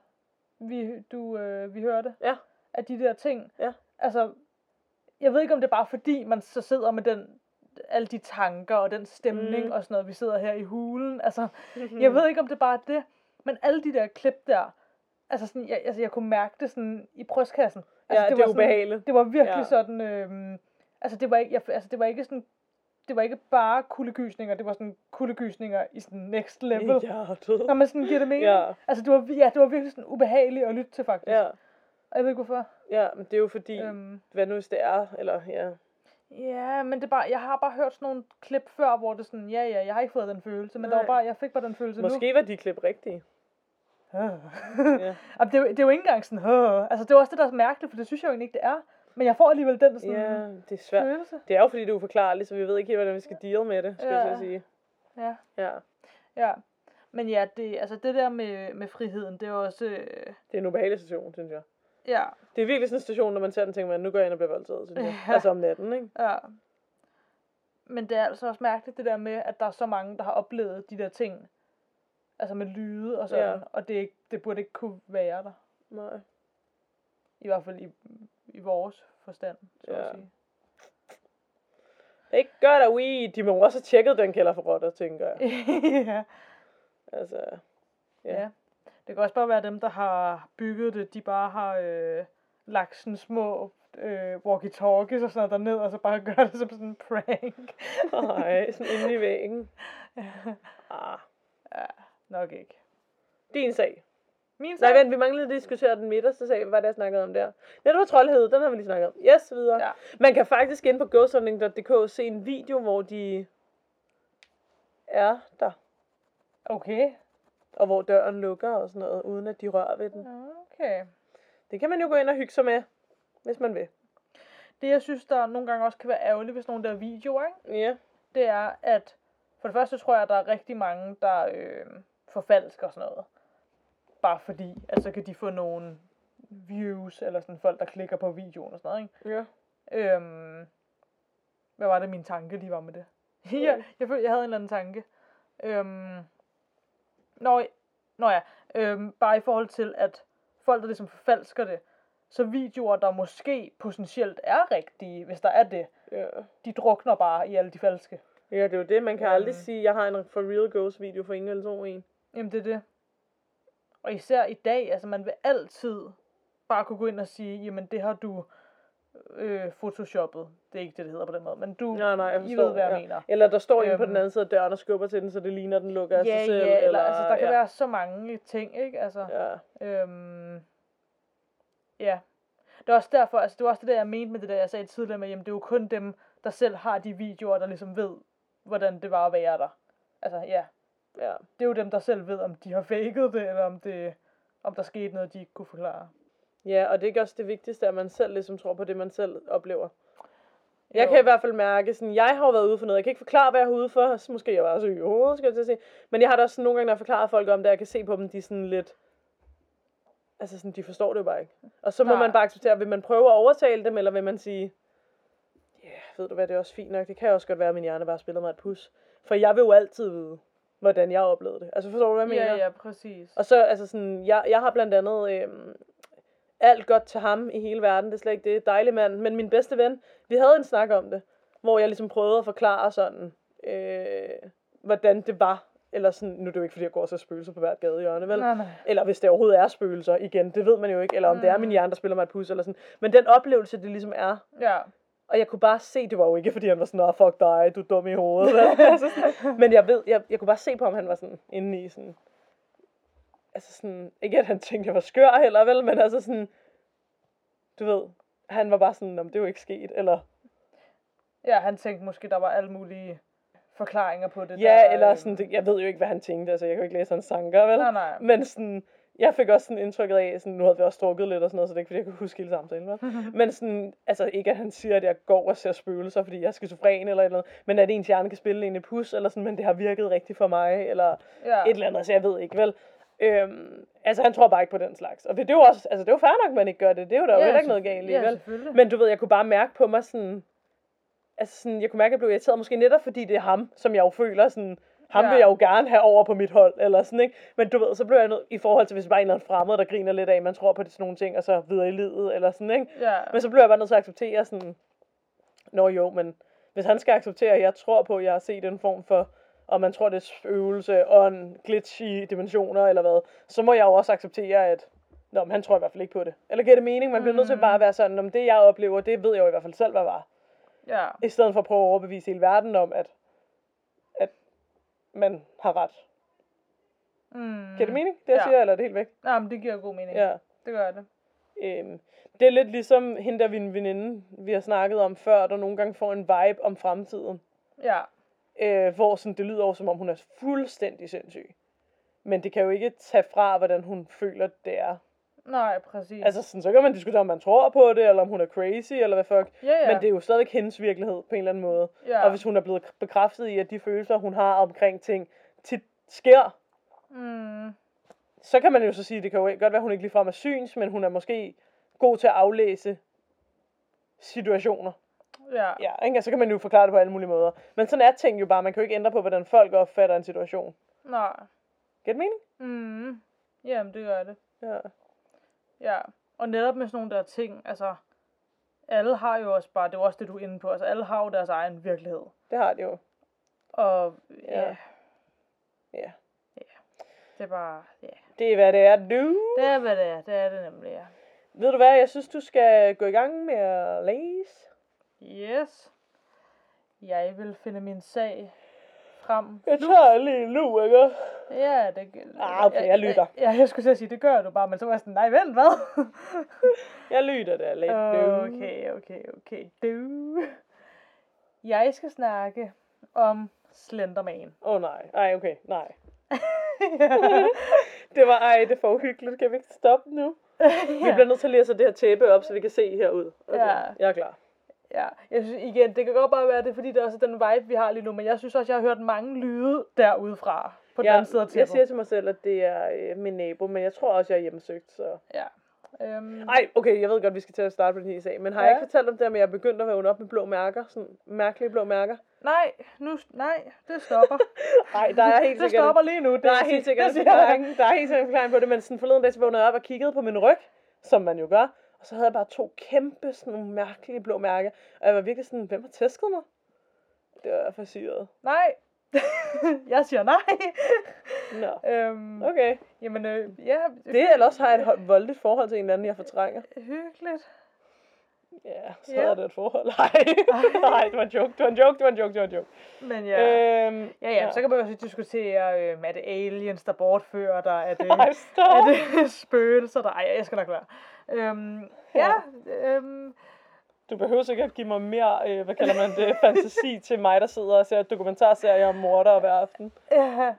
vi, du, øh, vi hørte. Ja. Af de der ting. Ja. Altså, jeg ved ikke, om det er bare fordi, man så sidder med den alle de tanker og den stemning Mm. og sådan noget, vi sidder her i hulen. Altså, jeg ved ikke, om det er bare det, men alle de der klip der, altså, sådan, jeg, altså jeg kunne mærke det sådan i brystkassen. Altså, Ja, det er var sådan- ubehageligt. Det var virkelig Ja. sådan, øhm, altså det var ikke, jeg, altså det var ikke sådan, det var ikke bare kuldegysninger, det var sådan kuldegysninger i sådan next level. Ja, død. Når man sådan giver det mening. Ja. Altså det var, ja, det var virkelig sådan ubehageligt at lytte til faktisk. Ja, Og jeg ved ikke hvorfor. ja, men det er jo fordi, Øhm, hvad nu hvis det er, eller ja. ja, men det er bare, jeg har bare hørt sådan nogle klip før, hvor det sådan, ja, ja, jeg har ikke fået den følelse, men der var Nej. bare, jeg fik bare den følelse Måske var de klip rigtige. nu. Ja. Og det, er jo- det er jo ikke engang sådan, Åh. altså det er også det, der er mærkeligt, for det synes jeg jo egentlig ikke, det er. Men jeg får alligevel den sådan ja, det er svært. følelse. Det er jo fordi, det er uforklarligt, så vi ved ikke helt, hvordan vi skal deal med det, skal Ja. jeg så sige. Ja. Ja, Ja. Men ja, det, altså det der med, med friheden, det er også, øh, det er en ubehagelig station, synes jeg. Ja, Det er virkelig sådan en station, når man ser den, tænker man, nu går jeg ind og bliver voldtaget, synes jeg. Ja. Altså om natten, ikke? ja. Men det er altså også mærkeligt det der med, at der er så mange, der har oplevet de der ting. Altså med lyde og sådan, Ja. og det, er ikke- det burde ikke kunne være der. Nej. I hvert fald i, i vores forstand, så Ja. at sige. Ikke gør der weed. De må også have tjekket den kælder for rotter, tænker jeg. ja. Altså, Ja. ja. Det kan også bare være dem, der har bygget det, de bare har øh, lagt sådan små øh, walkie-talkies og sådan noget derned, og så bare gør det som sådan en prank. nej, sådan inde i væggen. Ah, ja, nok ikke. din sag. Min Nej, sag? vent, vi manglede at diskutere den midterste sag. Hvad er det, jeg snakkede om der? Ja, det var troldhed. Den har vi lige snakket om. Yes, videre. Ja. Man kan faktisk ind på ghosthunting.dk se en video, hvor de er der. Okay. Og hvor døren lukker og sådan noget, uden at de rører ved den. Okay. Det kan man jo gå ind og hygge sig med, hvis man vil. Det, jeg synes, der nogle gange også kan være ærgerligt sådan nogle der videoer, ikke? Ja. det er, at for det første tror jeg, at der er rigtig mange, der øh, forfalsker sådan noget. Bare fordi, at så kan de få nogle views, eller sådan folk, der klikker på videoen og sådan noget, ikke? Ja. Øhm, hvad var det, min tanke lige var med det? jeg, jeg følte, jeg havde en eller anden tanke. Øhm, nå, nå ja, øhm, bare i forhold til, at folk, der ligesom forfalsker det, så videoer, der måske potentielt er rigtige, hvis der er det, Ja. de drukner bare i alle de falske. ja, det er jo det. Man kan aldrig Øhm. sige, jeg har en for real ghost video for ingen eller to en. Jamen, det er det. Og især i dag, altså man vil altid bare kunne gå ind og sige, jamen det har du øh, photoshoppet. Det er ikke det, det hedder på den måde, men du, Nej, nej, jeg I forstår. ved, hvad jeg ja. mener. Eller der står en på Øhm. den anden side af døren og skubber til den, så det ligner, den lukker af Ja, sig selv. ja, eller, altså der kan ja. være så mange ting, ikke? Altså, Ja. øhm, ja. Det er også derfor, altså det var også det der, jeg mente med det der, jeg sagde tidligere med, jamen det er jo kun dem, der selv har de videoer, der ligesom ved, hvordan det var at være der. Altså, ja. ja. Det er jo dem, der selv ved, om de har faked det, eller om det om der skete noget, de ikke kunne forklare. Ja, og det er ikke også det vigtigste, at man selv ligesom tror på det, man selv oplever. Jeg Jo. kan i hvert fald mærke, sådan, jeg har jo været ude for noget. Jeg kan ikke forklare, hvad jeg er ude for. Så måske jeg var syg i hovedet, skal jeg til at sige. Men jeg har da også sådan, nogle gange, når jeg forklarer folk om det, jeg kan se på dem, de er sådan lidt... Altså sådan, de forstår det jo bare ikke. Og så må Nej. man bare acceptere, vil man prøve at overtale dem, eller vil man sige, ja, yeah, ved du hvad, det er også fint nok. Det kan også godt være, at min hjerne bare spiller mig et pus. For jeg vil jo altid vide, hvordan jeg oplevede det. Altså forstår du, hvad jeg mener? Ja, ja, præcis. Og så, altså sådan, jeg, jeg har blandt andet øhm, alt godt til ham i hele verden, det er slet ikke det, dejlig mand, men min bedste ven, vi havde en snak om det, hvor jeg ligesom prøvede at forklare sådan, øh, hvordan det var, eller sådan, nu er det jo ikke fordi, jeg går og ser spøgelser på hvert gadehjørne, vel? Nej, nej. Eller hvis det overhovedet er spøgelser, igen, det ved man jo ikke, eller om det er min hjerne, der spiller mig et pus, eller sådan. Men den oplevelse, det ligesom er, Ja. og jeg kunne bare se, det var jo ikke, fordi han var sådan, fuck dig, du er dum i hovedet. altså men jeg ved, jeg, jeg kunne bare se på ham, han var sådan inde i sådan, altså sådan, ikke at han tænkte, jeg var skør heller, vel, men altså sådan, du ved, han var bare sådan, om det er jo ikke sket, eller, Ja, han tænkte måske, der var alle mulige forklaringer på det. ja, der, eller øh, sådan, det, jeg ved jo ikke, hvad han tænkte, altså jeg kan jo ikke læse hans sanker, vel, Nej, nej. men sådan, jeg fik også sådan indtrykket af, sådan, nu havde vi også drukket lidt og sådan noget, så det er ikke, fordi jeg kunne huske hele samtalen, vel? Men sådan, altså ikke at han siger, at jeg går og ser spøgelser, fordi jeg er skizofren eller et eller andet, men at ens hjerne kan spille en et pus, eller sådan, men det har virket rigtigt for mig, eller Ja. et eller andet, så jeg ved ikke, vel? Øhm, altså han tror bare ikke på den slags. Og det er jo også, altså det er jo fair nok, at man ikke gør det. Det er jo der jo Ja, heller ikke noget galt i, ja. Men du ved, jeg kunne bare mærke på mig sådan, altså sådan, jeg kunne mærke, at jeg blev irriteret, måske netop fordi det er ham, som jeg jo føler sådan, ham Ja. vil jeg jo gerne have over på mit hold, eller sådan, ikke? Men du ved, så blev jeg nødt, i forhold til, hvis det bare er en eller anden fremmed, der griner lidt af, man tror på det sådan nogle ting, og så videre i livet, eller sådan, ikke? Ja. Men så blev jeg bare nødt til at acceptere sådan, nå jo, men hvis han skal acceptere, at jeg tror på, at jeg har set en form for, og man tror, det er øvelse og en glitch i dimensioner eller hvad, så må jeg jo også acceptere, at Nå, men han tror i hvert fald ikke på det. Eller giver det mening? Man bliver nødt til bare at være sådan, om det jeg oplever, det ved jeg jo i hvert fald selv, hvad var. Ja. I stedet for at prøve at overbevise hele verden om, at, at man har ret. Mm. Giver det mening, det jeg Ja. siger, eller er det helt væk? Nej, men det giver god mening. Ja. Det gør det. Øhm, det er lidt ligesom hende der min veninde, vi har snakket om før, der nogle gange får en vibe om fremtiden. Ja. Øh, hvor sådan, det lyder over, som om hun er fuldstændig sindssyg. Men det kan jo ikke tage fra, hvordan hun føler, det er. Nej, præcis. Altså, sådan, så kan man diskutere, om man tror på det, eller om hun er crazy, eller hvad fuck. ja, ja. Men det er jo stadigvæk hendes virkelighed, på en eller anden måde. ja. Og hvis hun er blevet bekræftet i, at de følelser, hun har omkring ting, tit sker, Mm. så kan man jo så sige, det kan jo godt være, at hun ikke ligefrem er syns, men hun er måske god til at aflæse situationer. Ja. Ja, ikke? Og så kan man jo forklare det på alle mulige måder. Men sådan er ting jo bare. Man kan jo ikke ændre på, hvordan folk opfatter en situation. Nej. Giver det mening? Mm. Jamen, det gør det. Ja. Ja. Og netop med sådan nogle der ting, altså, alle har jo også bare, det er også det, du er inde på, altså alle har jo deres egen virkelighed. Det har det jo. Og Ja. ja, Ja. det er bare, ja. Det er, hvad det er, du. Det er, hvad det er. Det er det nemlig, ja. Ved du hvad, jeg synes, du skal gå i gang med at læse. Yes. Jeg vil finde min sag frem. Jeg tager lige nu, ikke? Ja, det Ah, okay, jeg lytter. Ja, jeg skulle til at sige, det gør du bare, men så var jeg sådan, nej, vent, hvad? Jeg lytter der lidt. okay, okay, okay. Du. Jeg skal snakke om Slenderman. Åh oh, nej. Ej, okay. Nej. Det var, ej, det er for uhyggeligt. Kan vi ikke stoppe nu? Vi bliver nødt til at læse det her tæppe op, så vi kan se herud. Okay, Ja. jeg er klar. Ja, jeg synes igen, det kan godt bare være det, er, fordi det også er den vibe, vi har lige nu, men jeg synes også, jeg har hørt mange lyde derudefra, på den Jeg, anden side af jeg siger til mig selv, at det er øh, min nabo, men jeg tror også, jeg er hjemmesøgt. Så. Ja. Øhm, Ej, okay, jeg ved godt, vi skal til at starte på den her sag, men har Ja. jeg ikke fortalt om det, at jeg er begyndt at vågne op med blå mærker? Sådan mærkelige blå mærker? nej, nu, nej, det stopper. Nej, der er helt det sikkert... stopper lige nu. Det Der er helt sikkert det en forklaring, der er helt sikkert en forklaring på det, men sådan forleden dag, så vågnede jeg op og kiggede på min ryg, som man jo gør, og så havde jeg bare to kæmpe, sådan nogle mærkelige blå mærker, og jeg var virkelig sådan, hvem har tæsket mig? Det var forsyret. Nej. jeg siger nej. Nå, øhm, okay. Jamen, øh, ja. Det eller også har jeg et voldeligt forhold til en eller anden, jeg fortrænger. Hyggeligt. Ja, så Ja. er det et forhold. Nej, nej, det var en joke, det var en joke, det var en joke, det var en joke. Men ja. Øhm, Ja, ja, så kan man jo også diskutere, øh, er det aliens, der bortfører dig? Er det, Ej, er det spøgelser, der... Ej, jeg skal nok være. Øhm, ja, øhm, Du behøver ikke at give mig mere, øh, hvad kalder man det, fantasi til mig, der sidder og ser dokumentarserier om morder hver aften. ja.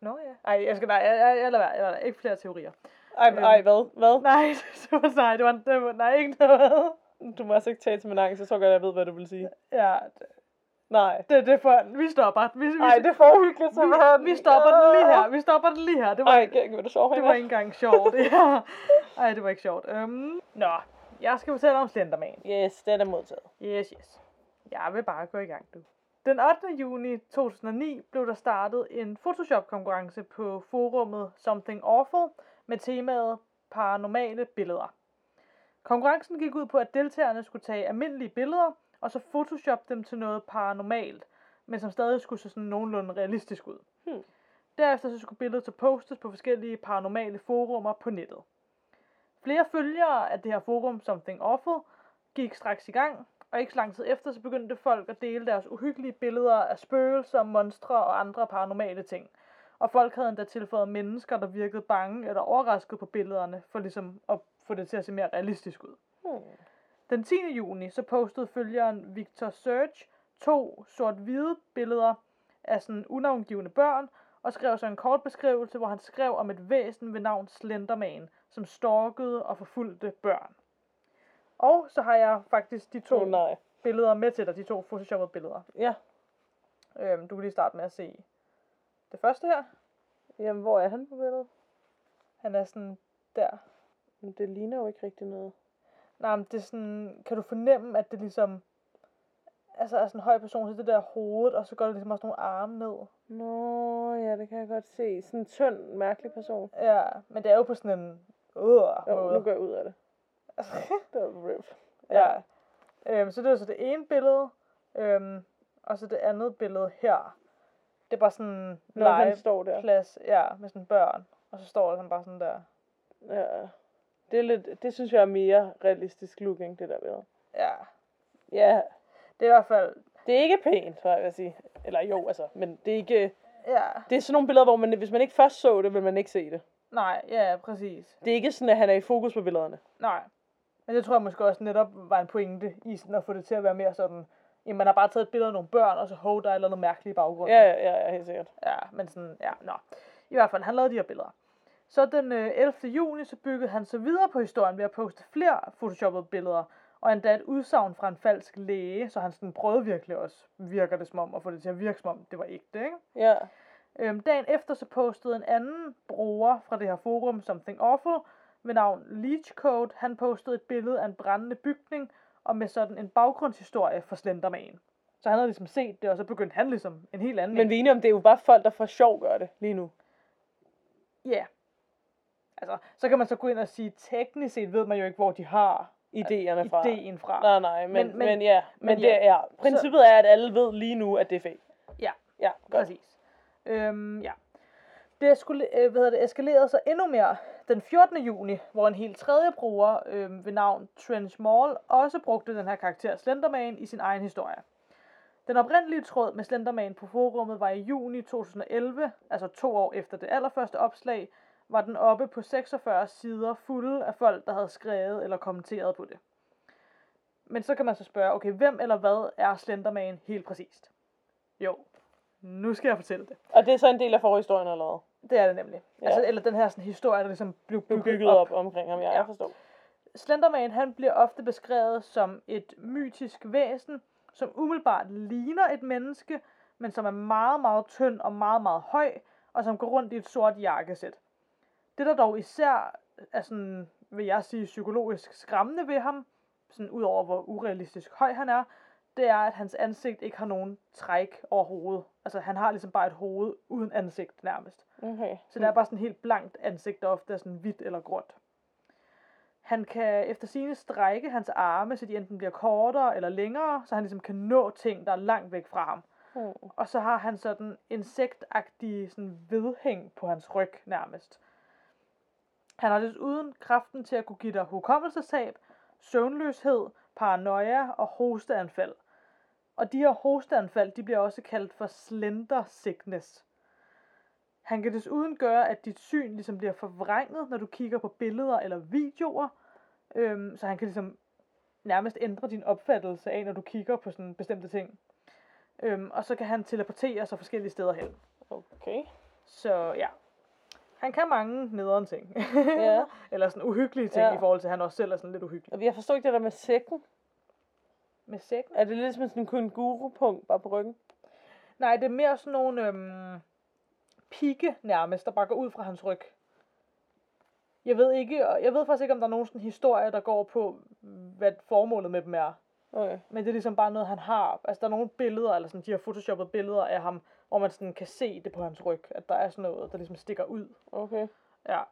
Nå ja. Ej, jeg skal nej, jeg, jeg, jeg lader være, jeg lader. Ikke flere teorier. Ej, Øhm. ej, hvad? Hvad? Nej, det var nej, det var, det var nej, ikke noget. Du må altså ikke tale til min angst, så tror jeg godt, jeg ved, hvad du vil sige. Ja, det, Nej. det, det er for, vi stopper. Vi, vi, Ej, det er for uhyggeligt, simpelthen. vi, vi stopper den lige her. Vi stopper den lige her. Det var, Ej, vil du sove det var ikke engang sjovt. Ja. Ej, det var ikke sjovt. Um, nå, jeg skal fortælle om Slenderman. Yes, den er modtaget. Yes, yes. Jeg vil bare gå i gang, du. Den 8. juni 2009 blev der startet en Photoshop-konkurrence på forummet Something Awful med temaet paranormale billeder. Konkurrencen gik ud på, at deltagerne skulle tage almindelige billeder, og så photoshop dem til noget paranormalt, men som stadig skulle se sådan nogenlunde realistisk ud. Hmm. Derefter så skulle billedet så postes på forskellige paranormale forumer på nettet. Flere følgere af det her forum, Something Awful, gik straks i gang, og ikke så lang tid efter, så begyndte folk at dele deres uhyggelige billeder af spøgelser, monstre og andre paranormale ting. Og folk havde endda tilføjet mennesker, der virkede bange eller overrasket på billederne, for ligesom at få det til at se mere realistisk ud. Hmm. Den 10. juni så postede følgeren Victor Search to sort-hvide billeder af sådan unavngivende børn, og skrev så en kort beskrivelse, hvor han skrev om et væsen ved navn Slenderman, som stalkede og forfulgte børn. Og så har jeg faktisk de to oh, nej. billeder med til dig, de to photoshoppede billeder. Ja. Øhm, du kan lige starte med at se det første her. Jamen, hvor er han på billedet? Han er sådan der. Men det ligner jo ikke rigtig noget. Nej, men det er sådan, kan du fornemme, at det ligesom, altså er sådan en høj person, så det der hoved, og så går der ligesom også nogle arme ned. Nå, ja, det kan jeg godt se. Sådan en tynd, mærkelig person. Ja, men det er jo på sådan en, øh, Jo, nu går jeg ud af det. Det var rip. Ja. Øhm, så det er så det ene billede, Øhm, og så det andet billede her. Det er bare sådan der. legeplads, ja, med sådan børn. Og så står der sådan bare sådan der. Ja. Det, er lidt, det synes jeg er mere realistisk looking, det der ved. Ja, Ja, det er i hvert fald, det er ikke pænt, tror jeg vil sige. Eller jo, altså, men det er ikke... ja, Det er sådan nogle billeder, hvor man, hvis man ikke først så det, vil man ikke se det. nej, ja, præcis. Det er ikke sådan, at han er i fokus på billederne. Nej. Men det tror jeg måske også netop var en pointe i sådan at få det til at være mere sådan, jamen man har bare taget et billede af nogle børn, og så hov, der er noget mærkeligt i baggrunden. Ja, ja, ja, ja helt sikkert. Ja, men sådan, ja, nå. I hvert fald, han lavede de her billeder. Så den øh, 11. juni, så byggede han så videre på historien ved at poste flere photoshoppede billeder, og endda et udsagn fra en falsk læge, så han sådan prøvede virkelig også, virker det som om, at få det til at virke som om, det var ægte, ikke? Ja. Øhm, dagen efter så postede en anden bruger fra det her forum, Something Awful, ved navn Leech Code, han postede et billede af en brændende bygning, og med sådan en baggrundshistorie for Slenderman. Så han havde ligesom set det, og så begyndte han ligesom en helt anden. Men vi er enige om, det er jo bare folk, der for sjov gør det lige nu. Ja. Yeah. Altså, så kan man så gå ind og sige, teknisk set ved man jo ikke, hvor de har Idéerne fra. ideen fra. Nej, nej, men, Men- men, ja. Men, men men ja. det er, princippet er, at alle ved lige nu, at det er fake. Ja, Ja, godt. præcis. Øhm, ja. Det skulle, øh, hvad hedder det, eskalerede så endnu mere den 14. juni, hvor en helt tredje bruger øh, ved navn Trench Mall også brugte den her karakter Slenderman i sin egen historie. Den oprindelige tråd med Slenderman på forummet var i juni 2011, altså to år efter det allerførste opslag, var den oppe på 46 sider fulde af folk, der havde skrevet eller kommenteret på det. Men så kan man så spørge, okay, hvem eller hvad er Slenderman helt præcist? Jo, nu skal jeg fortælle det. Og det er så en del af forhistorien allerede. Det er det nemlig. Ja. Altså, eller den her sådan, historie, der ligesom blev bygget, bygget op, op omkring ham, ja, Ja. ja. jeg forstår. Slenderman, han bliver ofte beskrevet som et mytisk væsen, som umiddelbart ligner et menneske, men som er meget, meget tynd og meget, meget høj, og som går rundt i et sort jakkesæt. Det, der dog især er sådan, vil jeg sige, psykologisk skræmmende ved ham, sådan ud over hvor urealistisk høj han er, det er, at hans ansigt ikke har nogen træk overhovedet. Altså, han har ligesom bare et hoved uden ansigt nærmest. Okay. Så det er bare sådan helt blankt ansigt, der ofte er sådan hvidt eller gråt. Han kan efter sine strække hans arme, så de enten bliver kortere eller længere, så han ligesom kan nå ting, der er langt væk fra ham. Hmm. Og så har han sådan insektagtige sådan vedhæng på hans ryg nærmest. Han har desuden kraften til at kunne give dig hukommelsestab, søvnløshed, paranoia og hosteanfald. Og de her hosteanfald, de bliver også kaldt for slender sickness. Han kan desuden gøre, at dit syn ligesom bliver forvrænget, når du kigger på billeder eller videoer. Øhm, så han kan ligesom nærmest ændre din opfattelse af, når du kigger på sådan bestemte ting. Øhm, og så kan han teleportere sig forskellige steder hen. Okay. Så ja, han kan mange nederen ting. Ja. Eller sådan uhyggelige ting, Ja. i forhold til, at han også selv er sådan lidt uhyggelig. Og jeg forstår ikke det der med sækken. Med sækken? Er det lidt som sådan en kenguru-punkt bare på ryggen? Nej, det er mere sådan nogle øhm, pigge nærmest, der bare går ud fra hans ryg. Jeg ved ikke, og jeg ved faktisk ikke, om der er nogen sådan historie, der går på, hvad formålet med dem er. Okay. Men det er ligesom bare noget, han har. Altså, der er nogle billeder, eller sådan, de har photoshoppet billeder af ham, hvor man sådan kan se det på hans ryg, at der er sådan noget, der ligesom stikker ud. Okay. Ja.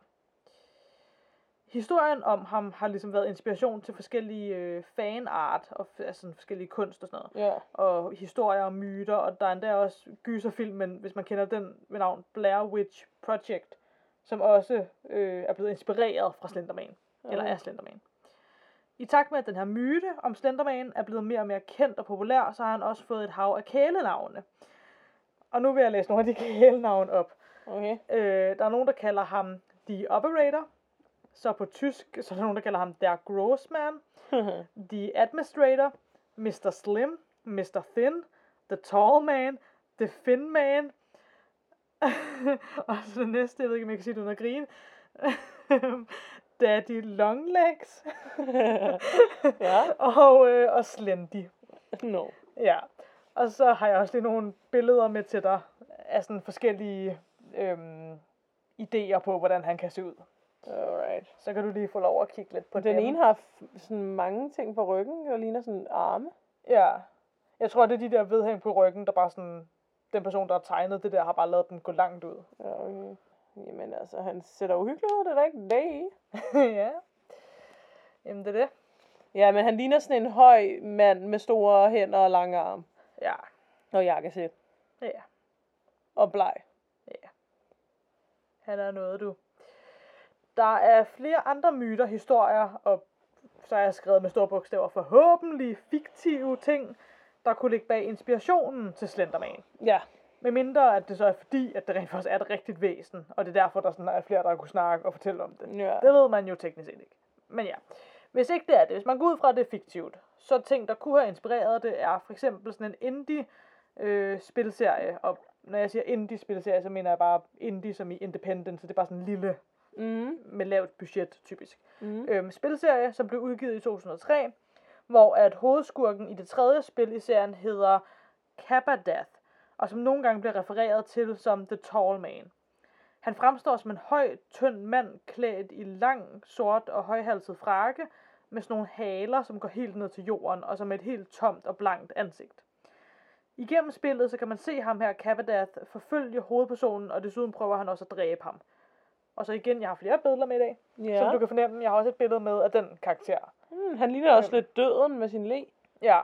Historien om ham har ligesom været inspiration til forskellige øh, fanart, og f- altså sådan forskellige kunst og sådan noget. Ja. Og historier og myter, og der er endda også gyserfilmen, hvis man kender den ved navn Blair Witch Project, som også øh, er blevet inspireret fra Slenderman, eller Okay. er Slenderman. I takt med, at den her myte om Slenderman er blevet mere og mere kendt og populær, så har han også fået et hav af kælenavne. Og nu vil jeg læse nogle af de kælenavne op. Okay. Øh, der er nogen, der kalder ham The Operator. Så på tysk, så er der nogen, der kalder ham Der Grossman. The Administrator. Mr. Slim. Mr. Thin. The Tall Man. The Thin Man. og så det næste, jeg ved ikke, om jeg kan sige det uden at grine. Daddy Longlegs. ja. og, øh, og Slendy. No. Ja, og så har jeg også lige nogle billeder med til dig af sådan forskellige øhm, idéer på, hvordan han kan se ud. Alright. Så kan du lige få lov at kigge lidt på Den dem. ene har f- sådan mange ting på ryggen, der ligner sådan arme. Ja, jeg tror, det er de der vedhæng på ryggen, der bare sådan... Den person, der har tegnet det der, har bare lavet den gå langt ud. Ja, okay. Jamen altså, han ser da uhyggelig ud, det er da ikke det. ja. Jamen, det er det. Ja, men han ligner sådan en høj mand med store hænder og lange arme. Ja. Og jakkesæt. Ja. Og bleg. Han er noget, du. Der er flere andre myter, historier, og så er jeg skrevet med store bogstaver, forhåbentlig fiktive ting, der kunne ligge bag inspirationen til Slenderman. Ja. Med mindre, at det så er fordi, at det rent faktisk er et rigtigt væsen, og det er derfor, der sådan er flere, der kunne snakke og fortælle om det. Ja. Det ved man jo teknisk set ikke. Men ja, hvis ikke det er det, hvis man går ud fra, at det er fiktivt, så ting, der kunne have inspireret det, er for eksempel sådan en indie øh, og når jeg siger indie spilserie, så mener jeg bare indie som i independent, så det er bare sådan en lille Mm. med lavt budget, typisk. Mm. Øhm, spilserie, som blev udgivet i 2003, hvor at hovedskurken i det tredje spil i serien hedder Kabadath, og som nogle gange bliver refereret til som The Tall Man. Han fremstår som en høj, tynd mand, klædt i lang, sort og højhalset frakke, med sådan nogle haler, som går helt ned til jorden, og som et helt tomt og blankt ansigt. Igennem spillet, så kan man se ham her, Kabadath, forfølge hovedpersonen, og desuden prøver han også at dræbe ham. Og så igen, jeg har flere billeder med i dag, Ja. som du kan fornemme. Jeg har også et billede med af den karakter. Mm, han ligner også Øhm. lidt døden med sin le. Ja.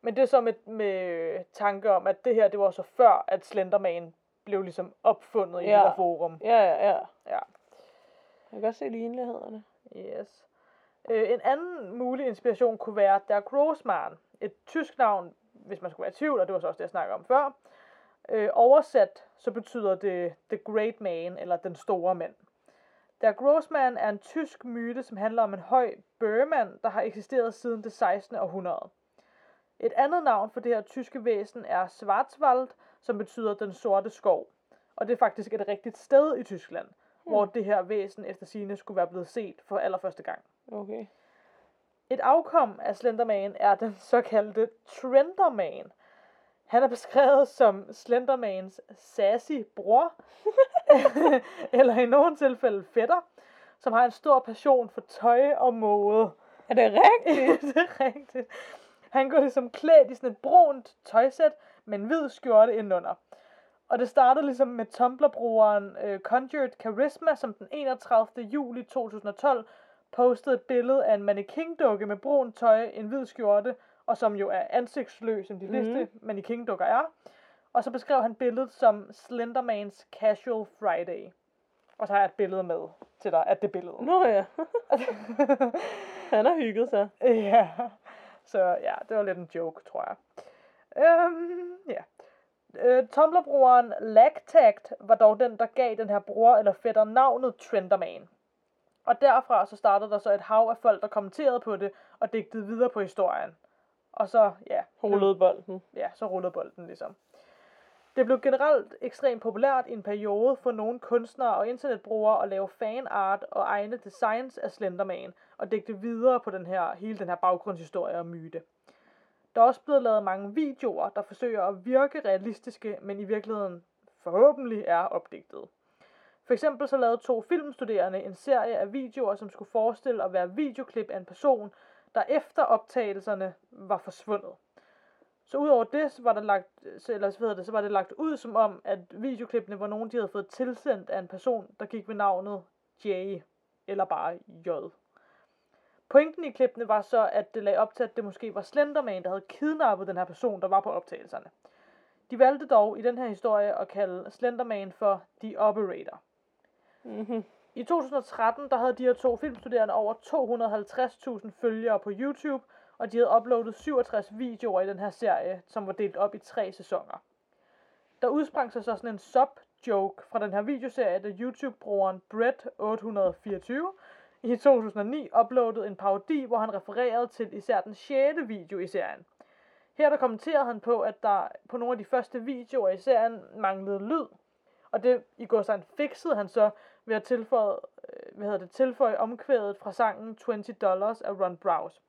Men det er så med, med tanke om, at det her, det var så før, at Slenderman blev ligesom opfundet i Ja. det her forum. Ja, ja, ja. Ja. Jeg kan godt se lignelighederne. Yes. Øh, en anden mulig inspiration kunne være Der Grossmann, Et tysk navn, hvis man skulle være i tvivl, og det var så også det, jeg snakkede om før. Øh, oversat, så betyder det The Great Man, eller Den Store Mand. Der Grossman er en tysk myte, som handler om en høj bøgemand, der har eksisteret siden det 16. århundrede. Et andet navn for det her tyske væsen er Schwarzwald, som betyder den sorte skov. Og det er faktisk et rigtigt sted i Tyskland, hmm. hvor det her væsen efter sine skulle være blevet set for allerførste gang. Okay. Et afkom af Slenderman er den såkaldte Trenderman. Han er beskrevet som Slendermans sassy bror, eller i nogle tilfælde fætter, som har en stor passion for tøj og mode. Er det rigtigt? det er rigtigt. Han går ligesom klædt i sådan et brunt tøjsæt med en hvid skjorte indenunder. Og det startede ligesom med Tumblr-brugeren øh, Conjured Charisma, som den 31. juli 2012 postede et billede af en mannequin-dukke med brun tøj, en hvid skjorte, og som jo er ansigtsløs, som de fleste mm. mannequin-dukker er. Og så beskrev han billedet som Slendermans Casual Friday. Og så har jeg et billede med til dig af det billede. Nå ja. Han har hygget sig. Ja, så ja, det var lidt en joke, tror jeg. Øhm, ja. Øh, Tumblr-brugeren Lagtact var dog den, der gav den her bror eller fætter navnet Trenderman. Og derfra så startede der så et hav af folk, der kommenterede på det og digtede videre på historien. Og så, ja, Rullede bolden. ja, så rullede bolden ligesom. Det blev generelt ekstremt populært i en periode for nogle kunstnere og internetbrugere at lave fanart og egne designs af Slenderman og digte videre på den her, hele den her baggrundshistorie og myte. Der er også blevet lavet mange videoer, der forsøger at virke realistiske, men i virkeligheden forhåbentlig er opdigtet. For eksempel så lavede to filmstuderende en serie af videoer, som skulle forestille at være videoklip af en person, der efter optagelserne var forsvundet. Så udover det, så var, der lagt, så, eller, så, hedder det, så var det lagt ud som om, at videoklippene var nogen, de havde fået tilsendt af en person, der gik ved navnet J, eller bare J. Pointen i klippene var så, at det lagde op til, at det måske var Slenderman, der havde kidnappet den her person, der var på optagelserne. De valgte dog i den her historie at kalde Slenderman for The Operator. Mm-hmm. I 2013 der havde de her to filmstuderende over 250.000 følgere på YouTube, og de havde uploadet 67 videoer i den her serie, som var delt op i tre sæsoner. Der udsprang sig så sådan en sub-joke fra den her videoserie, da YouTube-brugeren Brett824 i 2009 uploadede en parodi, hvor han refererede til især den 6. video i serien. Her der kommenterede han på, at der på nogle af de første videoer i serien manglede lyd, og det i går så fikset han så ved at tilføje, øh, hvad hedder det, tilføje omkvædet fra sangen 20 Dollars af Ron Browse.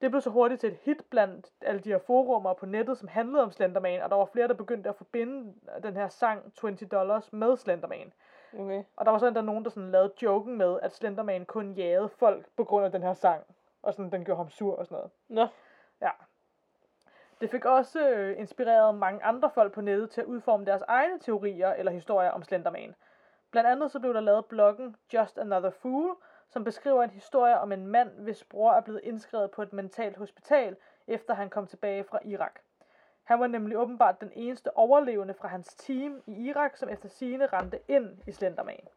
Det blev så hurtigt til et hit blandt alle de her forumer på nettet, som handlede om Slenderman, og der var flere, der begyndte at forbinde den her sang 20 Dollars med Slenderman. Okay. Og der var så endda nogen, der sådan lavede joken med, at Slenderman kun jagede folk på grund af den her sang. Og sådan, den gjorde ham sur og sådan noget. Nå. Ja. Det fik også øh, inspireret mange andre folk på nettet til at udforme deres egne teorier eller historier om Slenderman. Blandt andet så blev der lavet bloggen Just Another Fool, som beskriver en historie om en mand, hvis bror er blevet indskrevet på et mentalt hospital, efter han kom tilbage fra Irak. Han var nemlig åbenbart den eneste overlevende fra hans team i Irak, som efter sigende rendte ind i Slenderman.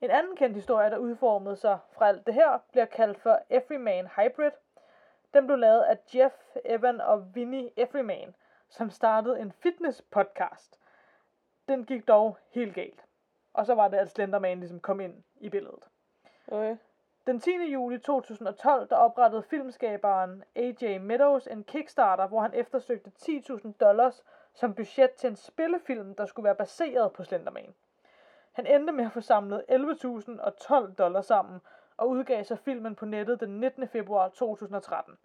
En anden kendt historie, der udformede sig fra alt det her, bliver kaldt for Everyman Hybrid. Den blev lavet af Jeff, Evan og Vinnie Everyman, som startede en fitness podcast. Den gik dog helt galt. Og så var det, at Slenderman ligesom kom ind i billedet. Okay. Den 10. juli 2012, der oprettede filmskaberen AJ Meadows en Kickstarter, hvor han eftersøgte 10.000 dollars som budget til en spillefilm, der skulle være baseret på Slenderman. Han endte med at få samlet 11.012 dollars sammen, og udgav så filmen på nettet den 19. februar 2013.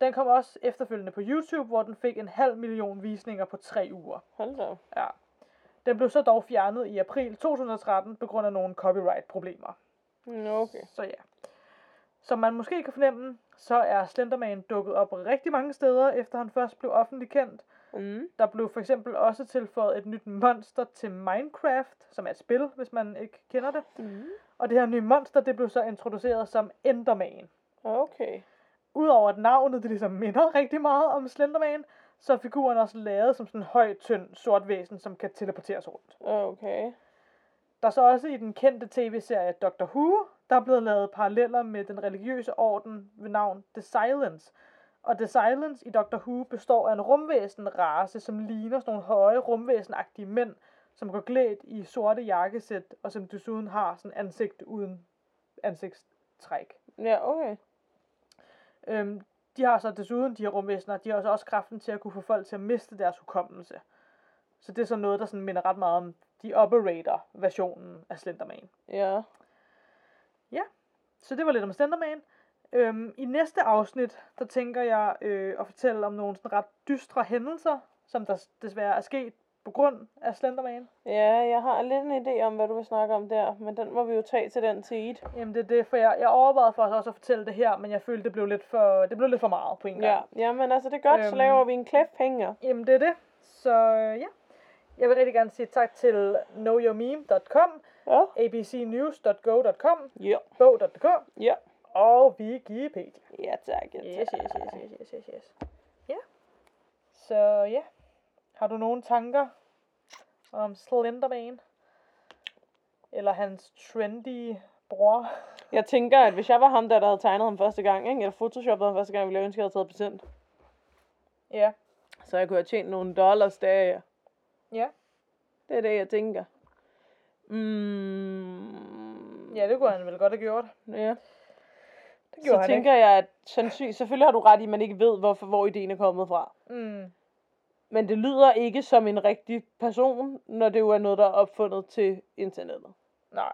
Den kom også efterfølgende på YouTube, hvor den fik en halv million visninger på tre uger. Hold da. Ja. Den blev så dog fjernet i april 2013 på grund af nogle copyright-problemer. Nå, okay. Så ja. Som man måske kan fornemme, så er Slenderman dukket op rigtig mange steder, efter han først blev offentligt kendt. Mm. Der blev for eksempel også tilføjet et nyt monster til Minecraft, som er et spil, hvis man ikke kender det. Mm. Og det her nye monster, det blev så introduceret som Enderman. Okay. Udover at navnet det ligesom minder rigtig meget om Slenderman, så er figuren også lavet som sådan en høj, tynd, sort væsen, som kan teleporteres rundt. Okay. Der er så også i den kendte tv-serie Doctor Who, der er blevet lavet paralleller med den religiøse orden ved navn The Silence. Og The Silence i Doctor Who består af en rumvæsen-race, som ligner sådan nogle høje rumvæsenagtige mænd, som går klædt i sorte jakkesæt, og som desuden har sådan ansigt uden ansigtstræk. Ja, okay. Øhm, de har så desuden, de her rumvæsener, de har så også kraften til at kunne få folk til at miste deres hukommelse. Så det er sådan noget, der sådan minder ret meget om de Operator-versionen af Slenderman. Ja. Så det var lidt om Slenderman. Øhm, I næste afsnit, der tænker jeg øh, at fortælle om nogle sådan ret dystre hændelser, som der desværre er sket på grund af Slenderman. Ja, jeg har lidt en idé om, hvad du vil snakke om der, men den må vi jo tage til den tid. Jamen det er det, for jeg, jeg overvejede for også at fortælle det her, men jeg følte, det blev lidt for, det blev lidt for meget på en gang. Ja, jamen altså det er godt, så Øhm. laver vi en cliffhanger. Jamen det er det. Så øh, ja. Jeg vil rigtig gerne sige tak til knowyourmeme.com, Ja. abcnews.go.com, Ja. bog.dk Ja. og Wikipedia. Ja, tak. Ja, Yes, tak. yes, yes, yes, yes, yes, yes. Ja. Så ja. Har du nogle tanker om Slenderman? Eller hans trendy bror? Jeg tænker, at hvis jeg var ham, der, der havde tegnet ham første gang, ikke? eller photoshoppet ham første gang, ville jeg ønske, at jeg havde taget patent. Ja. Så jeg kunne have tjent nogle dollars der. Ja. Det er det, jeg tænker. Mm, Ja, det kunne han vel godt have gjort. ja. Det gjorde Så han tænker jeg, at sandsynligt, selvfølgelig har du ret i, at man ikke ved, hvorfor, hvor ideen er kommet fra. ikke. Mm. Men det lyder ikke som en rigtig person, når det jo er noget, der er opfundet til internettet. Nej.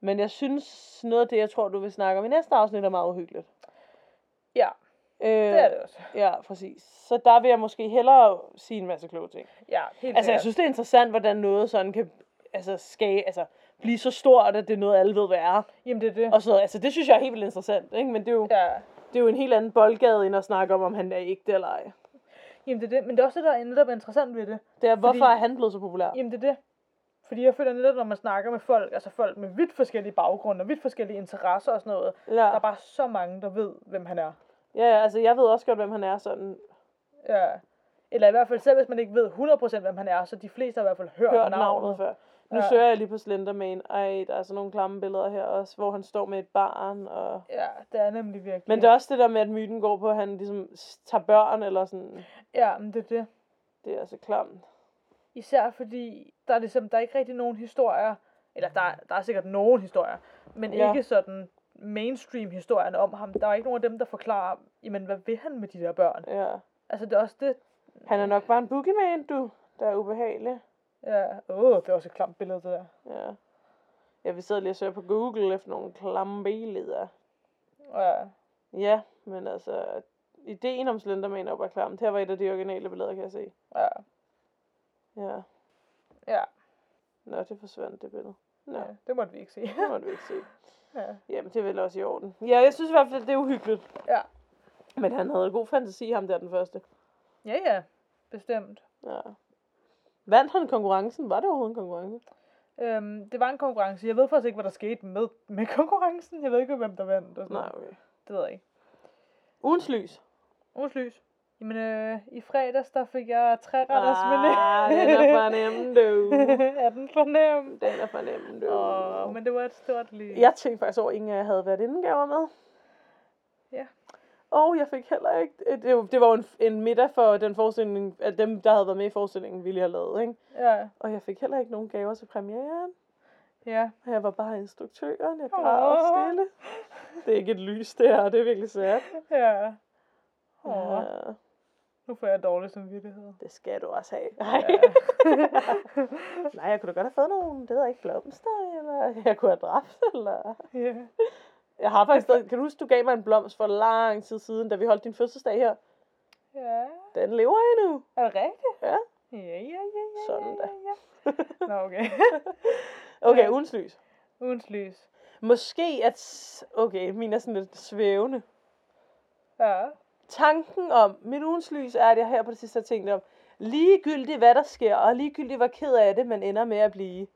Men jeg synes, noget af det, jeg tror, du vil snakke om i næste afsnit, er meget uhyggeligt. Ja, Øh, det er det også. Ja, præcis. Så der vil jeg måske hellere sige en masse kloge ting. Ja, helt Altså, jeg synes, det er interessant, hvordan noget sådan kan altså, skage, altså, blive så stort, at det er noget, alle ved, hvad er. Jamen, det er det. Og så, altså, det synes jeg er helt vildt interessant, ikke? Men det er, jo, Ja. det er jo en helt anden boldgade, end at snakke om, om han er ægte eller ej. Jamen, det er det. Men det er også det, der er netop interessant ved det. Det er, hvorfor Fordi- er han blevet så populær? Jamen, det er det. Fordi jeg føler netop, når man snakker med folk, altså folk med vidt forskellige baggrunde og vidt forskellige interesser og sådan noget, Ja. der er bare så mange, der ved, hvem han er. Ja, altså, jeg ved også godt, hvem han er sådan. Ja. Eller i hvert fald, selv hvis man ikke ved 100% hvem han er, så de fleste har i hvert fald hørt, Hørt navnet før. Nu Ja. søger jeg lige på Slenderman. Ej, der er sådan nogle klamme billeder her også, hvor han står med et barn. Og... Ja, det er nemlig virkelig. Men det er også det der med, at myten går på, at han ligesom tager børn, eller sådan. Ja, men det er det. Det er altså klamt. Især fordi, der er, ligesom, der er ikke rigtig nogen historier, eller der, der er sikkert nogen historier, men Ja. ikke sådan mainstream historierne om ham. Der er ikke nogen af dem, der forklarer, jamen hvad vil han med de der børn? Ja. Altså det er også det, Han er nok bare en boogeyman, du. Der er ubehagelig. ja, åh, det er også et klamt billede, det der. Ja. Jeg vil sidde lige og søge på Google efter nogle klamme billeder. Ja, Ja, men altså, ideen om Slenderman er jo bare klamt. Her var et af de originale billeder, kan jeg se. ja, Ja. ja, Nå, det forsvandt, det billede. Nå, ja, det måtte vi ikke sige. det måtte vi ikke se. ja. Jamen, det er vel også i orden. Ja, jeg synes i hvert fald, det er uhyggeligt. Ja. Men han havde god fantasi, ham der den første. ja, ja, bestemt. Ja. Vandt han konkurrencen? Var det overhovedet en konkurrence? Øhm, det var en konkurrence. Jeg ved faktisk ikke, hvad der skete med, med konkurrencen. Jeg ved ikke, hvem der vandt. Og sådan Nej, okay. Det ved jeg ikke. Ugens lys. Ugens lys. Jamen, øh, i fredags, der fik jeg tre retters menu. Ah, den er for nem, du. er den for nem? Den er for nem, du. Åh, men det var et stort lys. Jeg tænkte faktisk over, at ingen af jer havde været indgaver med. Ja. Og jeg fik heller ikke... Det, var- det var en, en middag for den forestilling, at dem, der havde været med i forestillingen, ville have lavet, ikke? Ja, Og jeg fik heller ikke nogen gaver til premieren. ja. Og jeg var bare instruktøren. Jeg græd stille. Det er ikke et lys, det her. Det er virkelig svært. Ja. Åh, Ja, nu får jeg dårlig samvittighed. det skal du også have. Nej. Ja. Nej, jeg kunne da godt have fået nogle, det ved jeg ikke, blomster, eller jeg kunne have dræbt, eller... ja. Jeg har faktisk stadig, kan du huske, du gav mig en blomst for lang tid siden, da vi holdt din fødselsdag her? ja. Den lever endnu. Er det rigtigt? Ja. Ja, ja, ja, ja. Sådan da. ja, ja. Nå, okay. Okay, Ja. ugens lys. Ugens lys. Måske at... Okay, min er sådan lidt svævende. Ja. Tanken om, mit ugens lys er, at jeg her på det sidste har tænkt om, ligegyldigt hvad der sker, og ligegyldigt hvor ked af det, man ender med at blive,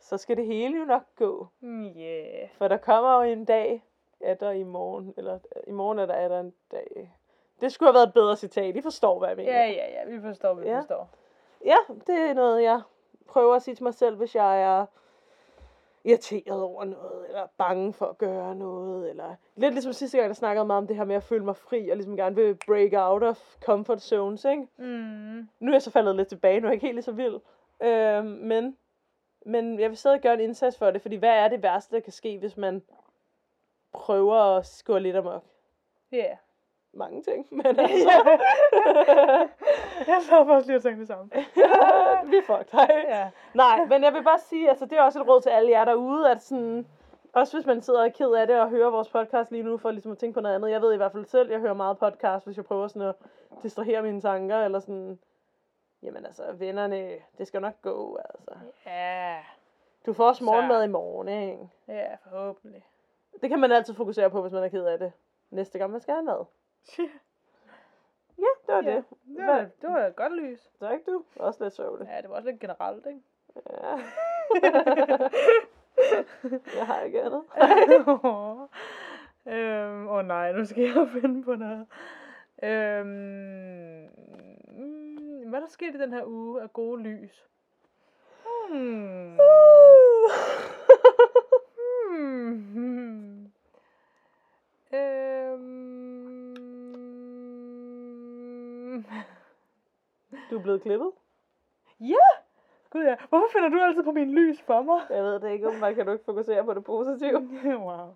så skal det hele jo nok gå. Mm, Yeah. For der kommer jo en dag, er der i morgen, eller i morgen er der, er der en dag. Det skulle have været et bedre citat, I forstår, hvad jeg mener. Ja, ja, ja. Vi forstår, vi Ja. forstår. Ja, det er noget, jeg prøver at sige til mig selv, hvis jeg er irriteret over noget, eller bange for at gøre noget, eller lidt ligesom sidste gang, der snakkede meget om det her med at føle mig fri, og ligesom gerne vil break out of comfort zones, ikke? Mm. Nu er jeg så faldet lidt tilbage, nu er jeg ikke helt lige så vild, øhm, men, men jeg vil stadig gøre en indsats for det, fordi hvad er det værste, der kan ske, hvis man prøver at gå lidt amok? Ja. Mange ting, men altså, jeg så faktisk lige at tænke det samme. vi er fucked, hej. Ja. Nej, men jeg vil bare sige, altså det er også et råd til alle jer derude, at sådan, også hvis man sidder og er ked af det og hører vores podcast lige nu, for ligesom at tænke på noget andet. Jeg ved i hvert fald selv, jeg hører meget podcast, hvis jeg prøver sådan at distrahere mine tanker, eller sådan, jamen altså, vennerne, det skal nok gå, altså. Ja. Du får også Så- morgenmad i morgen, ikke? Ja, forhåbentlig. Det kan man altid fokusere på, hvis man er ked af det. Næste gang man skal have mad. Ja, det var Ja. det. Det var, det var et godt lys. Tak du. Også lidt sørgeligt. Ja, det var også lidt generelt, ikke? Ja. jeg har ikke andet. øhm, åh oh nej, nu skal jeg finde på noget. Øhm, mm, hvad er der sket i den her uge af gode lys? Hmm. Hmm. Øhm. Du er blevet klippet? Ja! Gud ja. Hvorfor finder du altid på min lys for mig? Jeg ved det ikke, om man kan du ikke fokusere på det positive. wow.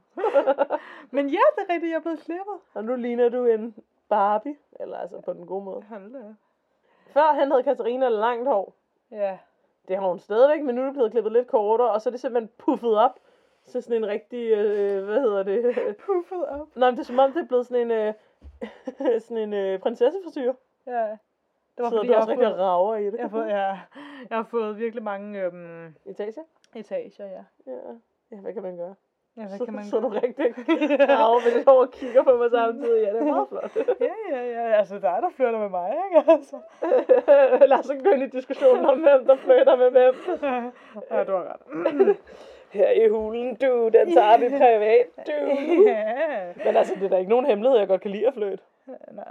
Men ja, det er rigtigt, jeg er blevet klippet. Og nu ligner du en Barbie, eller altså på den gode måde. Hold da. Før han havde Katarina langt hår. Ja. Det har hun stadigvæk, men nu er det blevet klippet lidt kortere, og så er det simpelthen puffet op. Så sådan en rigtig, øh, hvad hedder det? Puffet op. Nå, men det er som om, det er blevet sådan en, øh, sådan en øh, prinsessefrisyr. Ja. Det var Så fordi, du jeg også rigtig fået, rager i det. jeg, har fået, ja, jeg har fået virkelig mange øhm, Etager? etager, ja. Ja. ja, hvad kan man gøre? Ja, hvad så, kan man så er du gøre? rigtig rager med dit hår og kigger på mig samtidig. Ja, det er meget flot. Ja, ja, ja. Altså, der er der flytter med mig, ikke? Altså. Lad os ikke gå ind i diskussionen om, hvem der flytter med hvem. ja, du har ret. Her i hulen, du, den tager vi privat, du. ja. Men altså, det er da ikke nogen hemmelighed, jeg godt kan lide at flytte. Nej.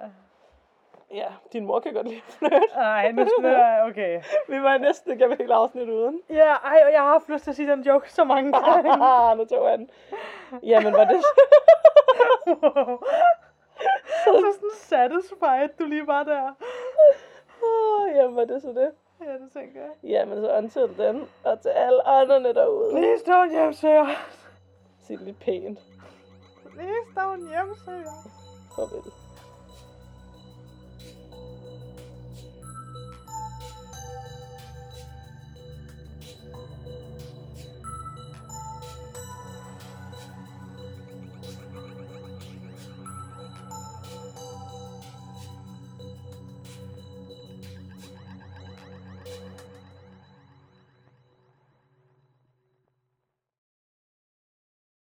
Ja, din mor kan godt lide at flytte. Ej, nu jeg... Okay. Vi var næsten igennem et helt afsnit uden. Ja, ej, og jeg har haft lyst til at sige den joke så mange gange. Nu tog jeg den. Jamen, var det... så sådan satisfied, du lige var der. Åh, Jamen, var det så det? Ja, det tænker jeg. Jamen, så until den, og til alle andre derude. Please don't hjemsøge os. Sig det lidt pænt. Please don't hjemsøge os. Farvel.